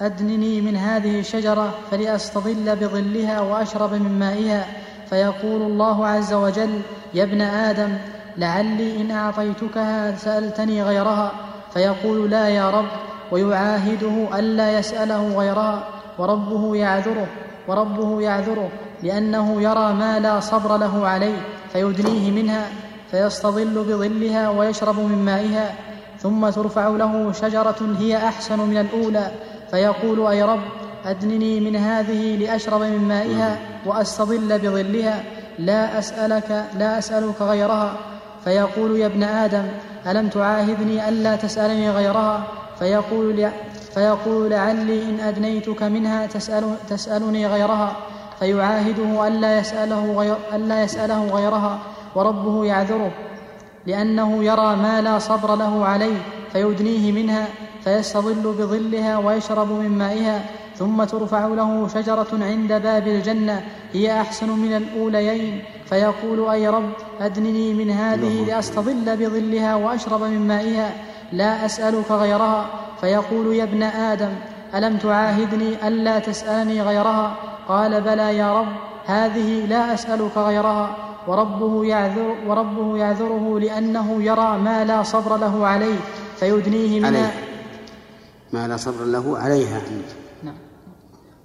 أدنني من هذه الشجرة فلأستظل بظلها وأشرب من مائها. فيقول الله عز وجل يا ابن آدم لعلي إن أعطيتكها سألتني غيرها فيقول لا يا رب ويعاهده ألا يسأله غيرها وربه يعذره وربه يعذره لأنه يرى ما لا صبر له عليه فيدنيه منها فيستظل بظلها ويشرب من مائها ثم ترفع له شجرة هي أحسن من الأولى فيقول أي رب أدنني من هذه لأشرب من مائها وأستظل بظلها لا أسألك لا أسألك غيرها. فيقول يا ابن آدم ألم تعاهدني ألا تسألني غيرها؟ فيقول فيقول لعلي إن أدنيتك منها تسأل تسألني غيرها. فيعاهده ألا يسأله, غير ألا يسأله غيرها وربه يعذره لأنه يرى ما لا صبر له عليه فيدنيه منها فيستظل بظلها ويشرب من مائها ثم ترفع له شجرة عند باب الجنة هي أحسن من الأوليين. فيقول أي رب أدنني من هذه لأستظل بظلها وأشرب من مائها لا أسألك غيرها. فيقول يا ابن آدم ألم تعاهدني ألا تسألني غيرها؟ قال بلى يا رب هذه لا أسألك غيرها. وربه يعذر وربه يعذره لأنه يرى ما لا صبر له عليه فيدنيه منها عليه. ما لا صبر له عليها. نعم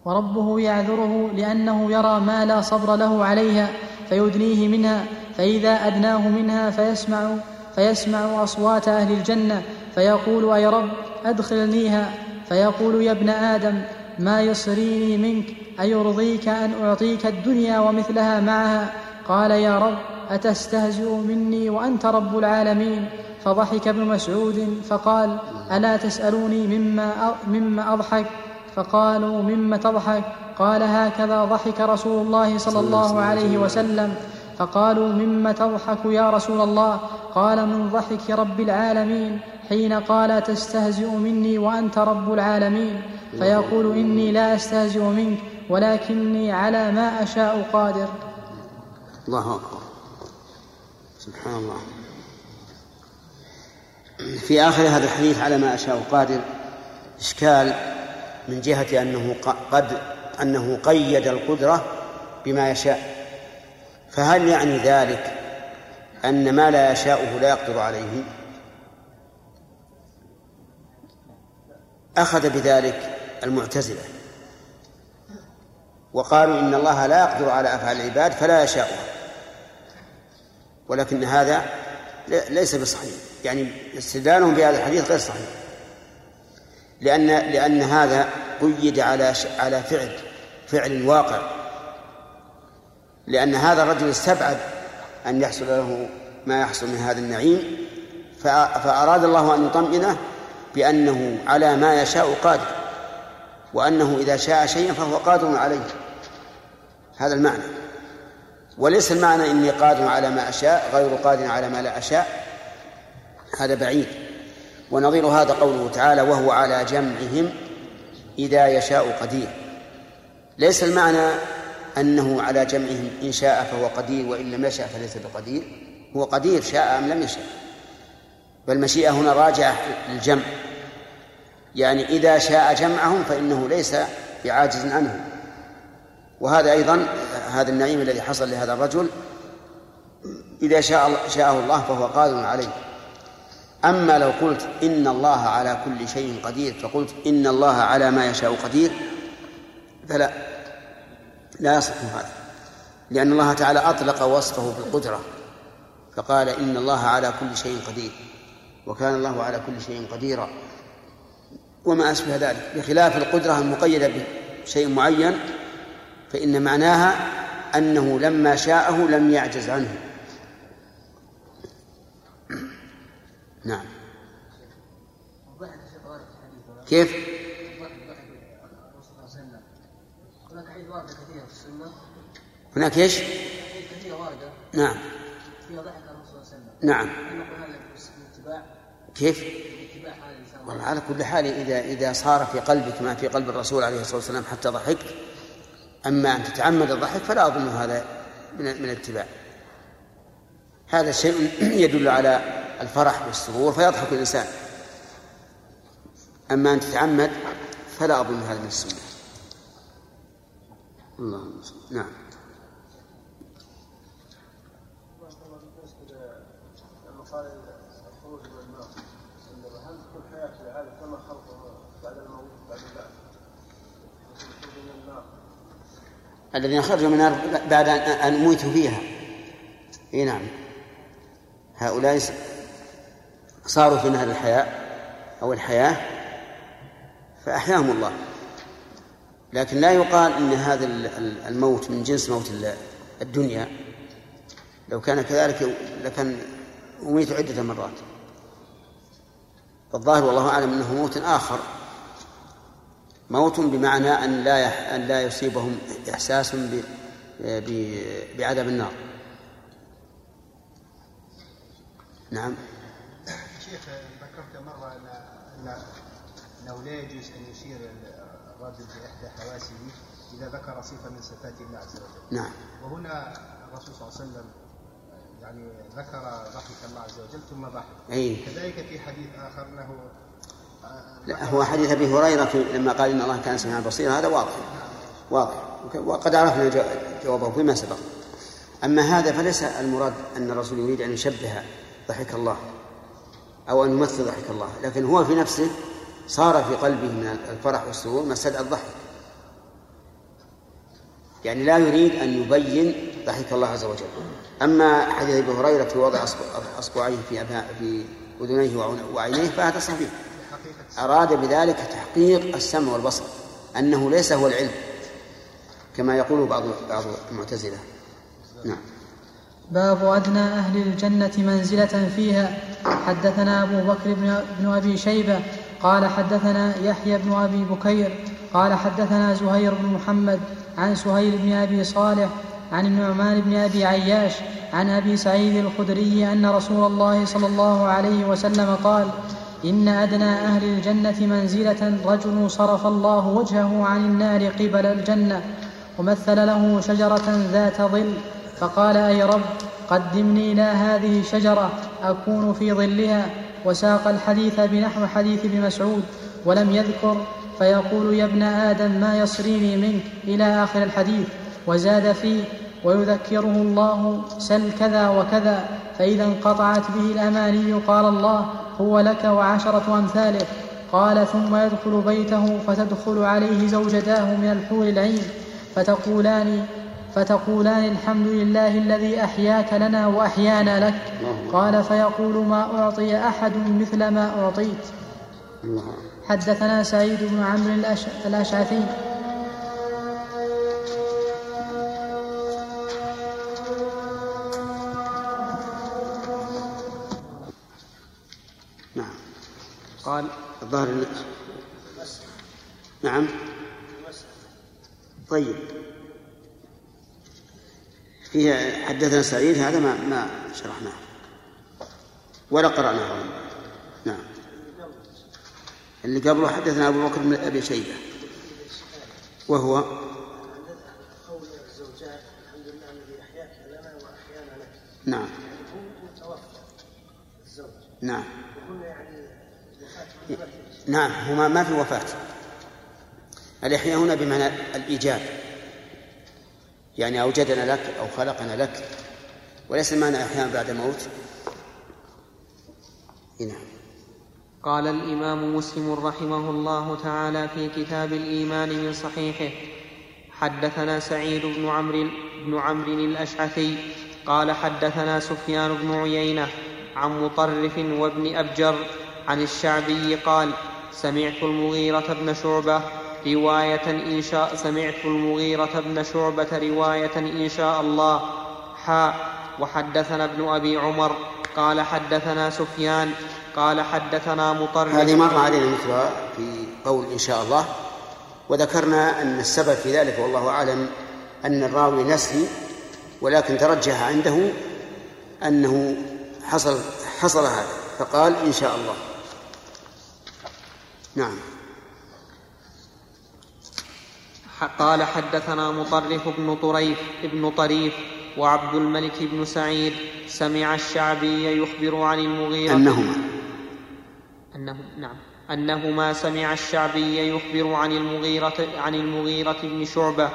وربه يعذره لأنه يرى ما لا صبر له عليها فيدنيه منها فإذا أدناه منها فيسمع فيسمع أصوات أهل الجنة فيقول أي رب أدخلنيها؟ فيقول يا ابن آدم ما يصريني منك أيرضيك أن أعطيك الدنيا ومثلها معها؟ قال يا رب أتستهزئ مني وأنت رب العالمين؟ فضحك ابن مسعود فقال ألا تسألوني مما مما أضحك؟ فقالوا مما تضحك؟ قال هكذا ضحك رسول الله صلى الله عليه وسلم. فقالوا مما تضحك يا رسول الله؟ قال من ضحك رب العالمين. حين قال تستهزئ مني وأنت رب العالمين. فيقول إني لا أستهزئ منك ولكني على ما أشاء قادر. الله أكبر. سبحان الله. في آخر هذا الحديث على ما أشاء قادر إشكال من جهة أنه قد أنه قيد القدرة بما يشاء. فهل يعني ذلك أن ما لا يشاءه لا يقدر عليه؟ أخذ بذلك المعتزلة وقالوا إن الله لا يقدر على أفعال العباد فلا يشاءها ولكن هذا ليس بصحيح. يعني استدلالهم بهذا الحديث غير صحيح. لأن لأن هذا قيد على على فعل فعل واقع. لأن هذا الرجل استبعد أن يحصل له ما يحصل من هذا النعيم فأراد الله أن يطمئنه بأنه على ما يشاء قادر وأنه إذا شاء شيئا فهو قادر عليه. هذا المعنى. وليس المعنى إني قادر على ما أشاء غير قادر على ما لا أشاء. هذا بعيد. ونظير هذا قوله تعالى وهو على جمعهم إذا يشاء قدير. ليس المعنى أنه على جمعهم إن شاء فهو قدير وإن لم يشاء فليس بقدير. هو قدير شاء أم لم يشاء فالمشيئة هنا راجعة للجمع. يعني إذا شاء جمعهم فإنه ليس بعاجز عنهم وهذا أيضا هذا النعيم الذي حصل لهذا الرجل. إذا شاء شاءه الله فهو قادر عليه. أما لو قلت إن الله على كل شيء قدير فقلت إن الله على ما يشاء قدير فلا لا يصح هذا. لأن الله تعالى أطلق وصفه بالقدرة فقال إن الله على كل شيء قدير وكان الله على كل شيء قديرا. وما أشبه ذلك بخلاف القدرة المقيدة بشيء معين فإن معناها أنه لما شاءه لم يعجز عنه. نعم كيف؟ هناك حديث واردة كثيرة في السنة هناك إيش؟ كثيرة واردة نعم فيها ضحك الرسول صلى الله عليه وسلم نعم كيف؟ والله على كل حال إذا إذا صار في قلبك ما في قلب الرسول عليه الصلاة والسلام حتى ضحكت أما أن تتعمد الضحك فلا أظن هذا من من الاتباع هذا شيء يدل على الفرح والسرور فيضحك الإنسان. أما أن تتعمد فلا أظن هذا من السنة. اللهم نعم. الذين خرجوا من النار بعد أن موتوا فيها. إي نعم. هؤلاء صاروا في نهر الحياة أو الحياة فأحياهم الله. لكن لا يقال أن هذا الموت من جنس موت الدنيا. لو كان كذلك لكان أميت عدة مرات. فالظاهر والله أعلم أنه موت آخر. موت بمعنى أن لا أن لا يصيبهم إحساس بعذاب النار. نعم. شيخ ذكرت مرة أن أنه لا يجوز أن يشير الرجل بإحدى حواسه إذا ذكر صفة من صفات الله عز وجل. نعم. وهنا الرسول صلى الله عليه وسلم يعني ذكر ضحك الله عز وجل ثم ضحك. أي. كذلك في حديث آخر أنه لا هو حديث أبي هريرة لما قال إن الله كان سميعا بصيرا هذا واضح. واضح. وقد عرفنا جوابه فيما سبق. أما هذا فليس المراد أن الرسول يريد أن يشبه ضحك الله. أو أن يمثل ضحك الله. لكن هو في نفسه صار في قلبه من الفرح والسرور ما استدعى الضحك. يعني لا يريد أن يبين ضحك الله عز وجل. أما حديث أبي هريرة في وضع أصبعيه في في أذنيه وعينيه فهذا صحيح. أراد بذلك تحقيق السمع والبصر أنه ليس هو العلم كما يقول بعض بعض المعتزلة. نعم. باب أدنى أهل الجنة منزلة فيها حدثنا أبو بكر بن أبي شيبة قال حدثنا يحيى بن أبي بكير قال حدثنا زهير بن محمد عن سهيل بن أبي صالح عن النعمان بن أبي عياش عن أبي سعيد الخدري أن رسول الله صلى الله عليه وسلم قال إن أدنى أهل الجنة منزلة رجل صرف الله وجهه عن النار قبل الجنة ومثل له شجرة ذات ظل فقال أي رب! قدمني إلى هذه الشجرة أكون في ظلها وساق الحديث بنحو حديث ابن مسعود ولم يذكر فيقول يا ابن آدم ما يصريني منك إلى آخر الحديث وزاد فيه ويذكره الله سل كذا وكذا فإذا انقطعت به الأماني قال الله هو لك وعشرة أمثاله قال ثم يدخل بيته فتدخل عليه زوجتاه من الحور العين فتقولان فتقولان الحمد لله الذي أحياك لنا وأحيانا لك. قال فيقول ما أعطي أحد مثل ما أعطيت. حدثنا سعيد بن عمرو الأشعثي. قال الظاهر نعم. طيب. فيها حدثنا سعيد هذا ما ما شرحناه. ولا قرأناه. نعم. اللي قبله حدثنا أبو بكر بن أبي شيبة. وهو؟ نعم. نعم. نعم هما ما في وفاة. الإحياء هنا بمعنى الإيجاد يعني أوجدنا لك أو خلقنا لك. وليس المعنى أحيانا بعد موت نعم. قال الإمام مسلم رحمه الله تعالى في كتاب الإيمان من صحيحه حدثنا سعيد بن عمرو بن عمرو الأشعثي قال حدثنا سفيان بن عيينة عن مطرف وابن أبجر عن الشعبي قال سمعت المغيرة بن شعبة رواية إن شاء سمعت المغيرة بن شعبة رواية إن شاء الله. حاء وحدثنا ابن أبي عمر. قال حدثنا سفيان. قال حدثنا مطرف هذه مر علينا مثلها في قول إن شاء الله. وذكرنا أن السبب في ذلك والله أعلم أن الراوي نسي ولكن ترجح عنده أنه حصل حصل هذا. فقال إن شاء الله. نعم. قال حدثنا مطرف بن طريف ابن طريف وعبد الملك بن سعيد سمع الشعبي يخبر عن المغيرة. أنهما. أنه نعم. أنهما سمع الشعبي يخبر عن المغيرة عن المغيرة بن شعبة.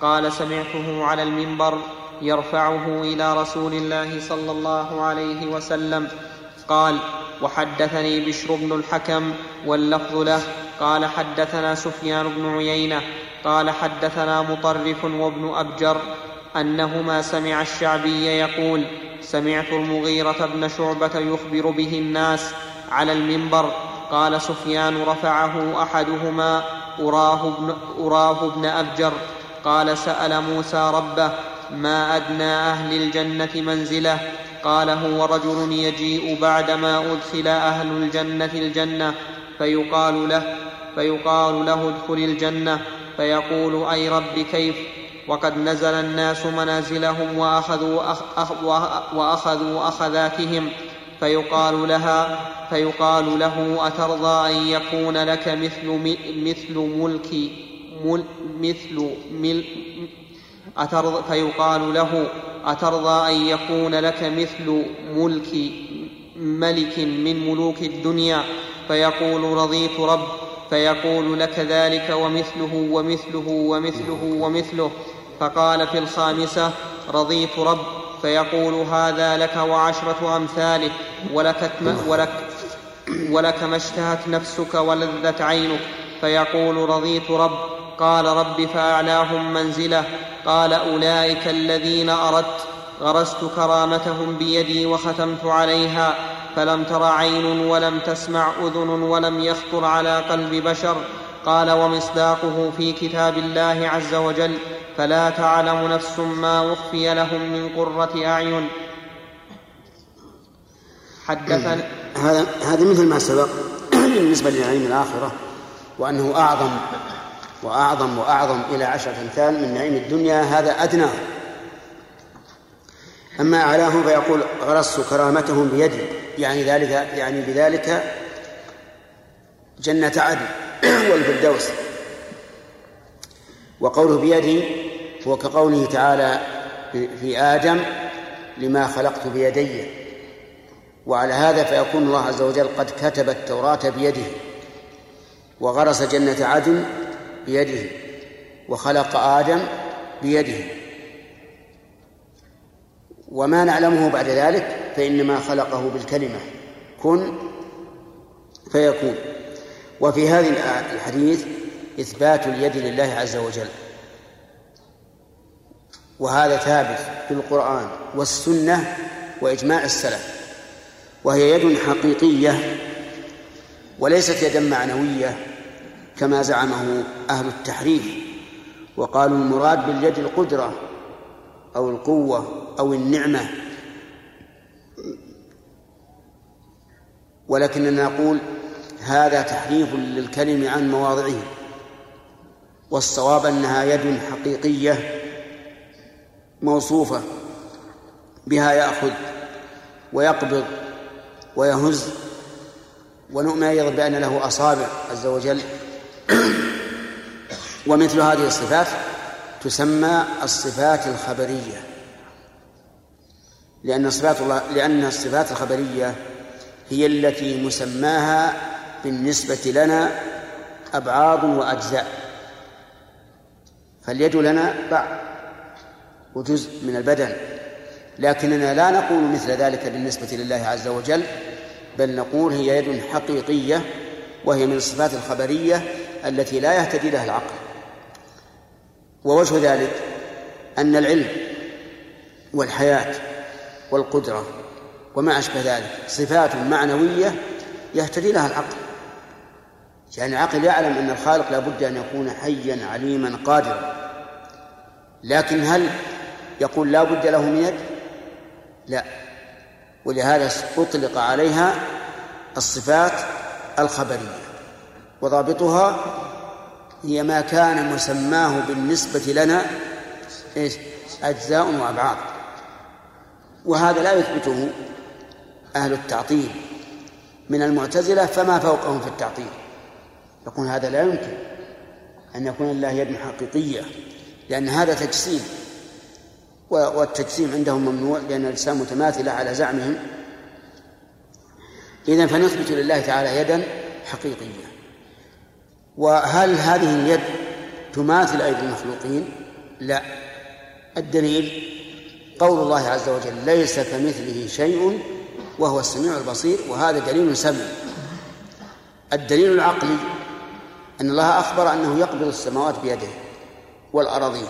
قال سمعته على المنبر يرفعه إلى رسول الله صلى الله عليه وسلم. قال وحدثني بشر بن الحكم واللفظ له قال حدثنا سفيان بن عيينة قال حدثنا مطرف وابن أبجر أنهما سمع الشعبي يقول سمعت المغيرة بن شعبة يخبر به الناس على المنبر قال سفيان رفعه أحدهما أراه ابن, أراه ابن أبجر قال سأل موسى ربه ما أدنى أهل الجنة منزله قال هو رجل يجيء بعدما أدخل أهل الجنة الجنة فيقال له فيقال له ادخل الجنة فيقول أي رب كيف؟ وقد نزل الناس منازلهم وأخذوا, أخ وأخذوا أخذاتهم فيقال لها فيقال له أترضى أن يكون لك مثل مثل ملك مل مثل مل أترضى فيقال له أترضى أن يكون لك مثل ملك ملك من ملوك الدنيا؟ فيقول رضيت رب فيقول لك ذلك ومثله ومثله ومثله ومثله. فقال في الخامسة رضيت رب. فيقول هذا لك وعشرة أمثاله. ولك, ولك, ولك ما اشتهت نفسك ولذت عينك. فيقول رضيت رب. قال رب فأعلاهم منزله. قال أولئك الذين أردت غرست كرامتهم بيدي وختمت عليها. فلم تر عين ولم تسمع أذن ولم يخطر على قلب بشر. قال ومصداقه في كتاب الله عز وجل فلا تعلم نفس ما أخفي لهم من قرة أعين. حدثنا هذا هذا مثل ما سبق بالنسبة لنعيم الآخرة وأنه اعظم واعظم وأعظم إلى عشرة أمثال من نعيم الدنيا هذا ادناه أما أعلاه فيقول غرست كرامتهم بيدي. يعني ذلك يعني بذلك جنة عدن والفردوس. وقوله بيدي هو كقوله تعالى في آدم لما خلقت بيدي. وعلى هذا فيكون الله عز وجل قد كتب التوراة بيده. وغرس جنة عدن بيده. وخلق آدم بيده. وما نعلمه بعد ذلك فإنما خلقه بالكلمة. كن فيكون. وفي هذه الحديث إثبات اليد لله عز وجل. وهذا ثابت في القرآن والسنة وإجماع السلف. وهي يد حقيقية وليست يدا معنوية كما زعمه أهل التحريف. وقالوا المراد باليد القدرة أو القوة أو النعمة. ولكننا نقول هذا تحريف للكلم عن مواضعه. والصواب أنها يد حقيقية موصوفة بها يأخذ ويقبض ويهز. ونؤمن أيضا بأن له أصابع عز وجل. ومثل هذه الصفات تسمى الصفات الخبرية. لأن صفات الله لأن الصفات الخبرية هي التي مسماها بالنسبة لنا أبعاض وأجزاء. فاليد لنا بعض وجزء من البدن. لكننا لا نقول مثل ذلك بالنسبة لله عز وجل بل نقول هي يد حقيقية وهي من الصفات الخبرية التي لا يهتدي لها العقل. ووجه ذلك أن العلم والحياة والقدرة وما أشبه ذلك صفات معنوية يهتدي لها العقل. يعني العقل يعلم أن الخالق لا بد أن يكون حيا عليما قادرا. لكن هل يقول لا بد له من يد؟ لا. ولهذا أطلق عليها الصفات الخبرية وضابطها هي ما كان مسماه بالنسبة لنا إيش؟ أجزاء وأبعاد. وهذا لا يثبته أهل التعطيل. من المعتزلة فما فوقهم في التعطيل. يقول هذا لا يمكن أن يكون لله يد حقيقية لأن هذا تجسيم. والتجسيم عندهم ممنوع لأن الأجسام متماثلة على زعمهم. إذا فنثبت لله تعالى يدا حقيقية. وهل هذه اليد تماثل أيدي المخلوقين؟ لا الدليل قول الله عز وجل ليس كمثله شيء وهو السميع البصير وهذا دليل سمع الدليل العقلي أن الله أخبر أنه يقبض السماوات بيده والأراضين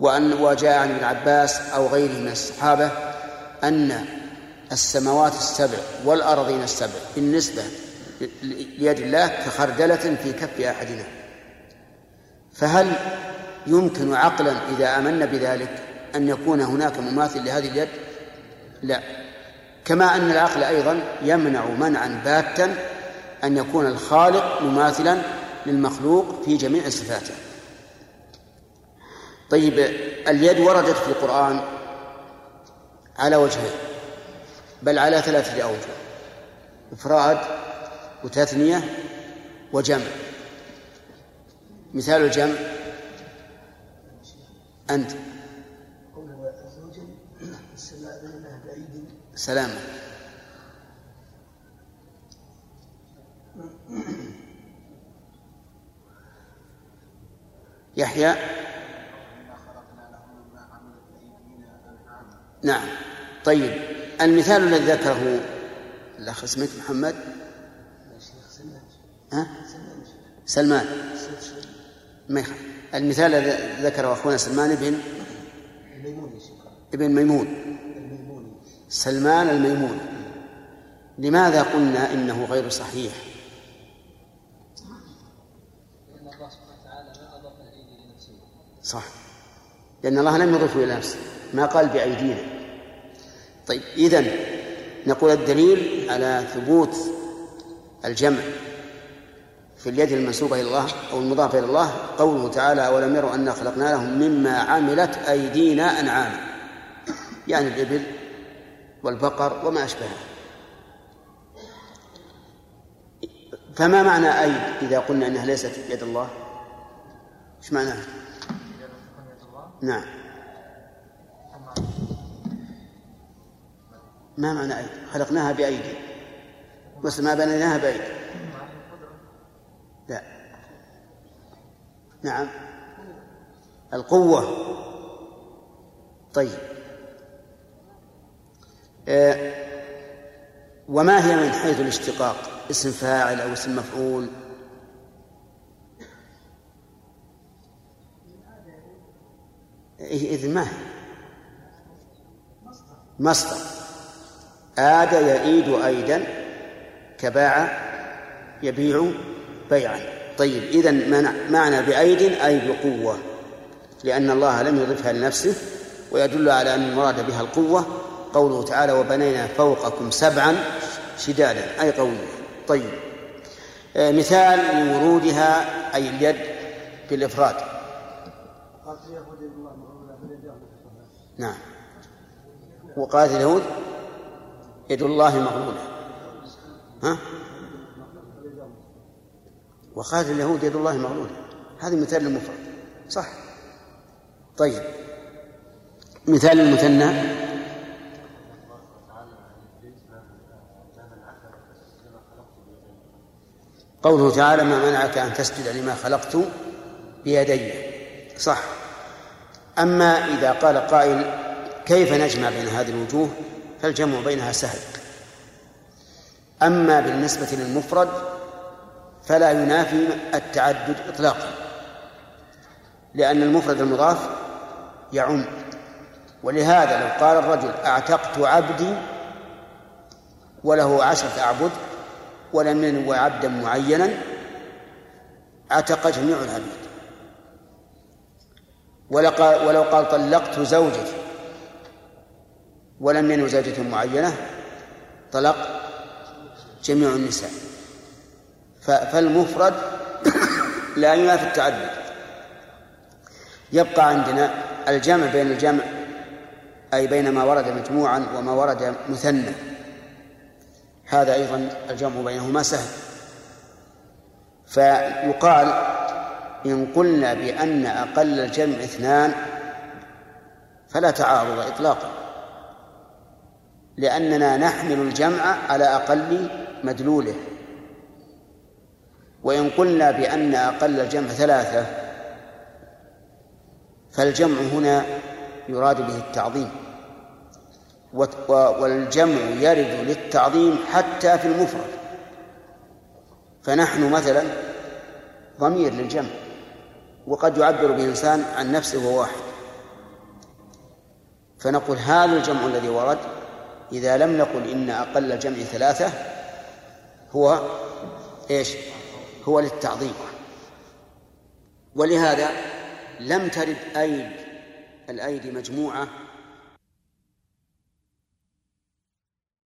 وأن وجاء عن ابن عباس أو غيره من الصحابة أن السماوات السبع والأراضين السبع بالنسبة ليد الله كخردلة في كف أحدنا. فهل يمكن عقلا إذا آمنا بذلك أن يكون هناك مماثل لهذه اليد؟ لا. كما أن العقل أيضا يمنع منعا باتا أن يكون الخالق مماثلا للمخلوق في جميع صفاته. طيب اليد وردت في القرآن على وجهين بل على ثلاثة أوجه. إفراد وتثنية وجمع. مثال الجمع أنت. سلامة. يحيى. نعم. طيب. المثال الذي ذكره الأخ اسمك محمد. ها؟ سلمان. ما المثال الذي ذكره أخونا سلمان بن ابن ميمون. سلمان الميمون. لماذا قلنا إنه غير صحيح؟ صح. لأن الله لم يضفه إلى نفسه. ما قال بأيدينا. طيب إذن نقول الدليل على ثبوت الجمع. في اليد المنسوبة إلى الله أو المضافة إلى الله قوله تعالى أولم يروا أنا خلقنا لهم مما عملت أيدينا أنعاما. يعني الإبل والبقر وما أشبهها. فما معنى أيد إذا قلنا أنها ليست يد الله؟ إيش معناها؟ نعم. ما معنى أيد؟ خلقناها بأيدي. بس ما بنيناها بأيدي لا نعم. القوة. طيب. آه وما هي من حيث الاشتقاق؟ اسم فاعل أو اسم مفعول. إذن ما هي؟ مصدر. آد يئيد أيدا كباع يبيع بيعا. طيب إذا معنى بأيد أي بقوة لأن الله لم يضفها لنفسه ويدل على أن المراد بها القوة. قوله تعالى وبنينا فوقكم سبعا شدادا أي قوية. طيب. آه مثال لورودها أي اليد بالإفراد نعم. وقالت اليهود يد الله مغلولة ها؟ وقالت اليهود يد الله مغلولة. هذا مثال للمفرد صح. طيب. مثال المثنى. قوله تعالى ما منعك أن تسجد لما خلقت بيدي صح. أما إذا قال قائل كيف نجمع بين هذه الوجوه؟ فالجمع بينها سهل أما بالنسبة للمفرد فلا ينافي التعدد إطلاقا لأن المفرد المضاف يعم. ولهذا لو قال الرجل أعتقت عبدي وله عشرة أعبد ولم ينو عبدا معينا اعتق جميع العبيد ولو قال طلقت زوجتي ولم ينو زوجة معينة طلق جميع النساء. فالمفرد لا ينافي التعدد. يبقى عندنا الجمع بين الجمع أي بين ما ورد مجموعا وما ورد مثنى. هذا أيضا الجمع بينهما سهل. فيقال إن قلنا بأن أقل الجمع اثنان فلا تعارض إطلاقا لأننا نحمل الجمع على أقل مدلوله. وإن قلنا بأن أقل الجمع ثلاثة فالجمع هنا يراد به التعظيم. والجمع يرد للتعظيم حتى في المفرد. فنحن مثلا ضمير للجمع وقد يعبر به عن نفسه وهو واحد. فنقول هذا الجمع الذي ورد إذا لم نقل إن أقل الجمع ثلاثة هو إيش؟ هو للتعظيم. ولهذا لم ترد أيد الأيدي مجموعة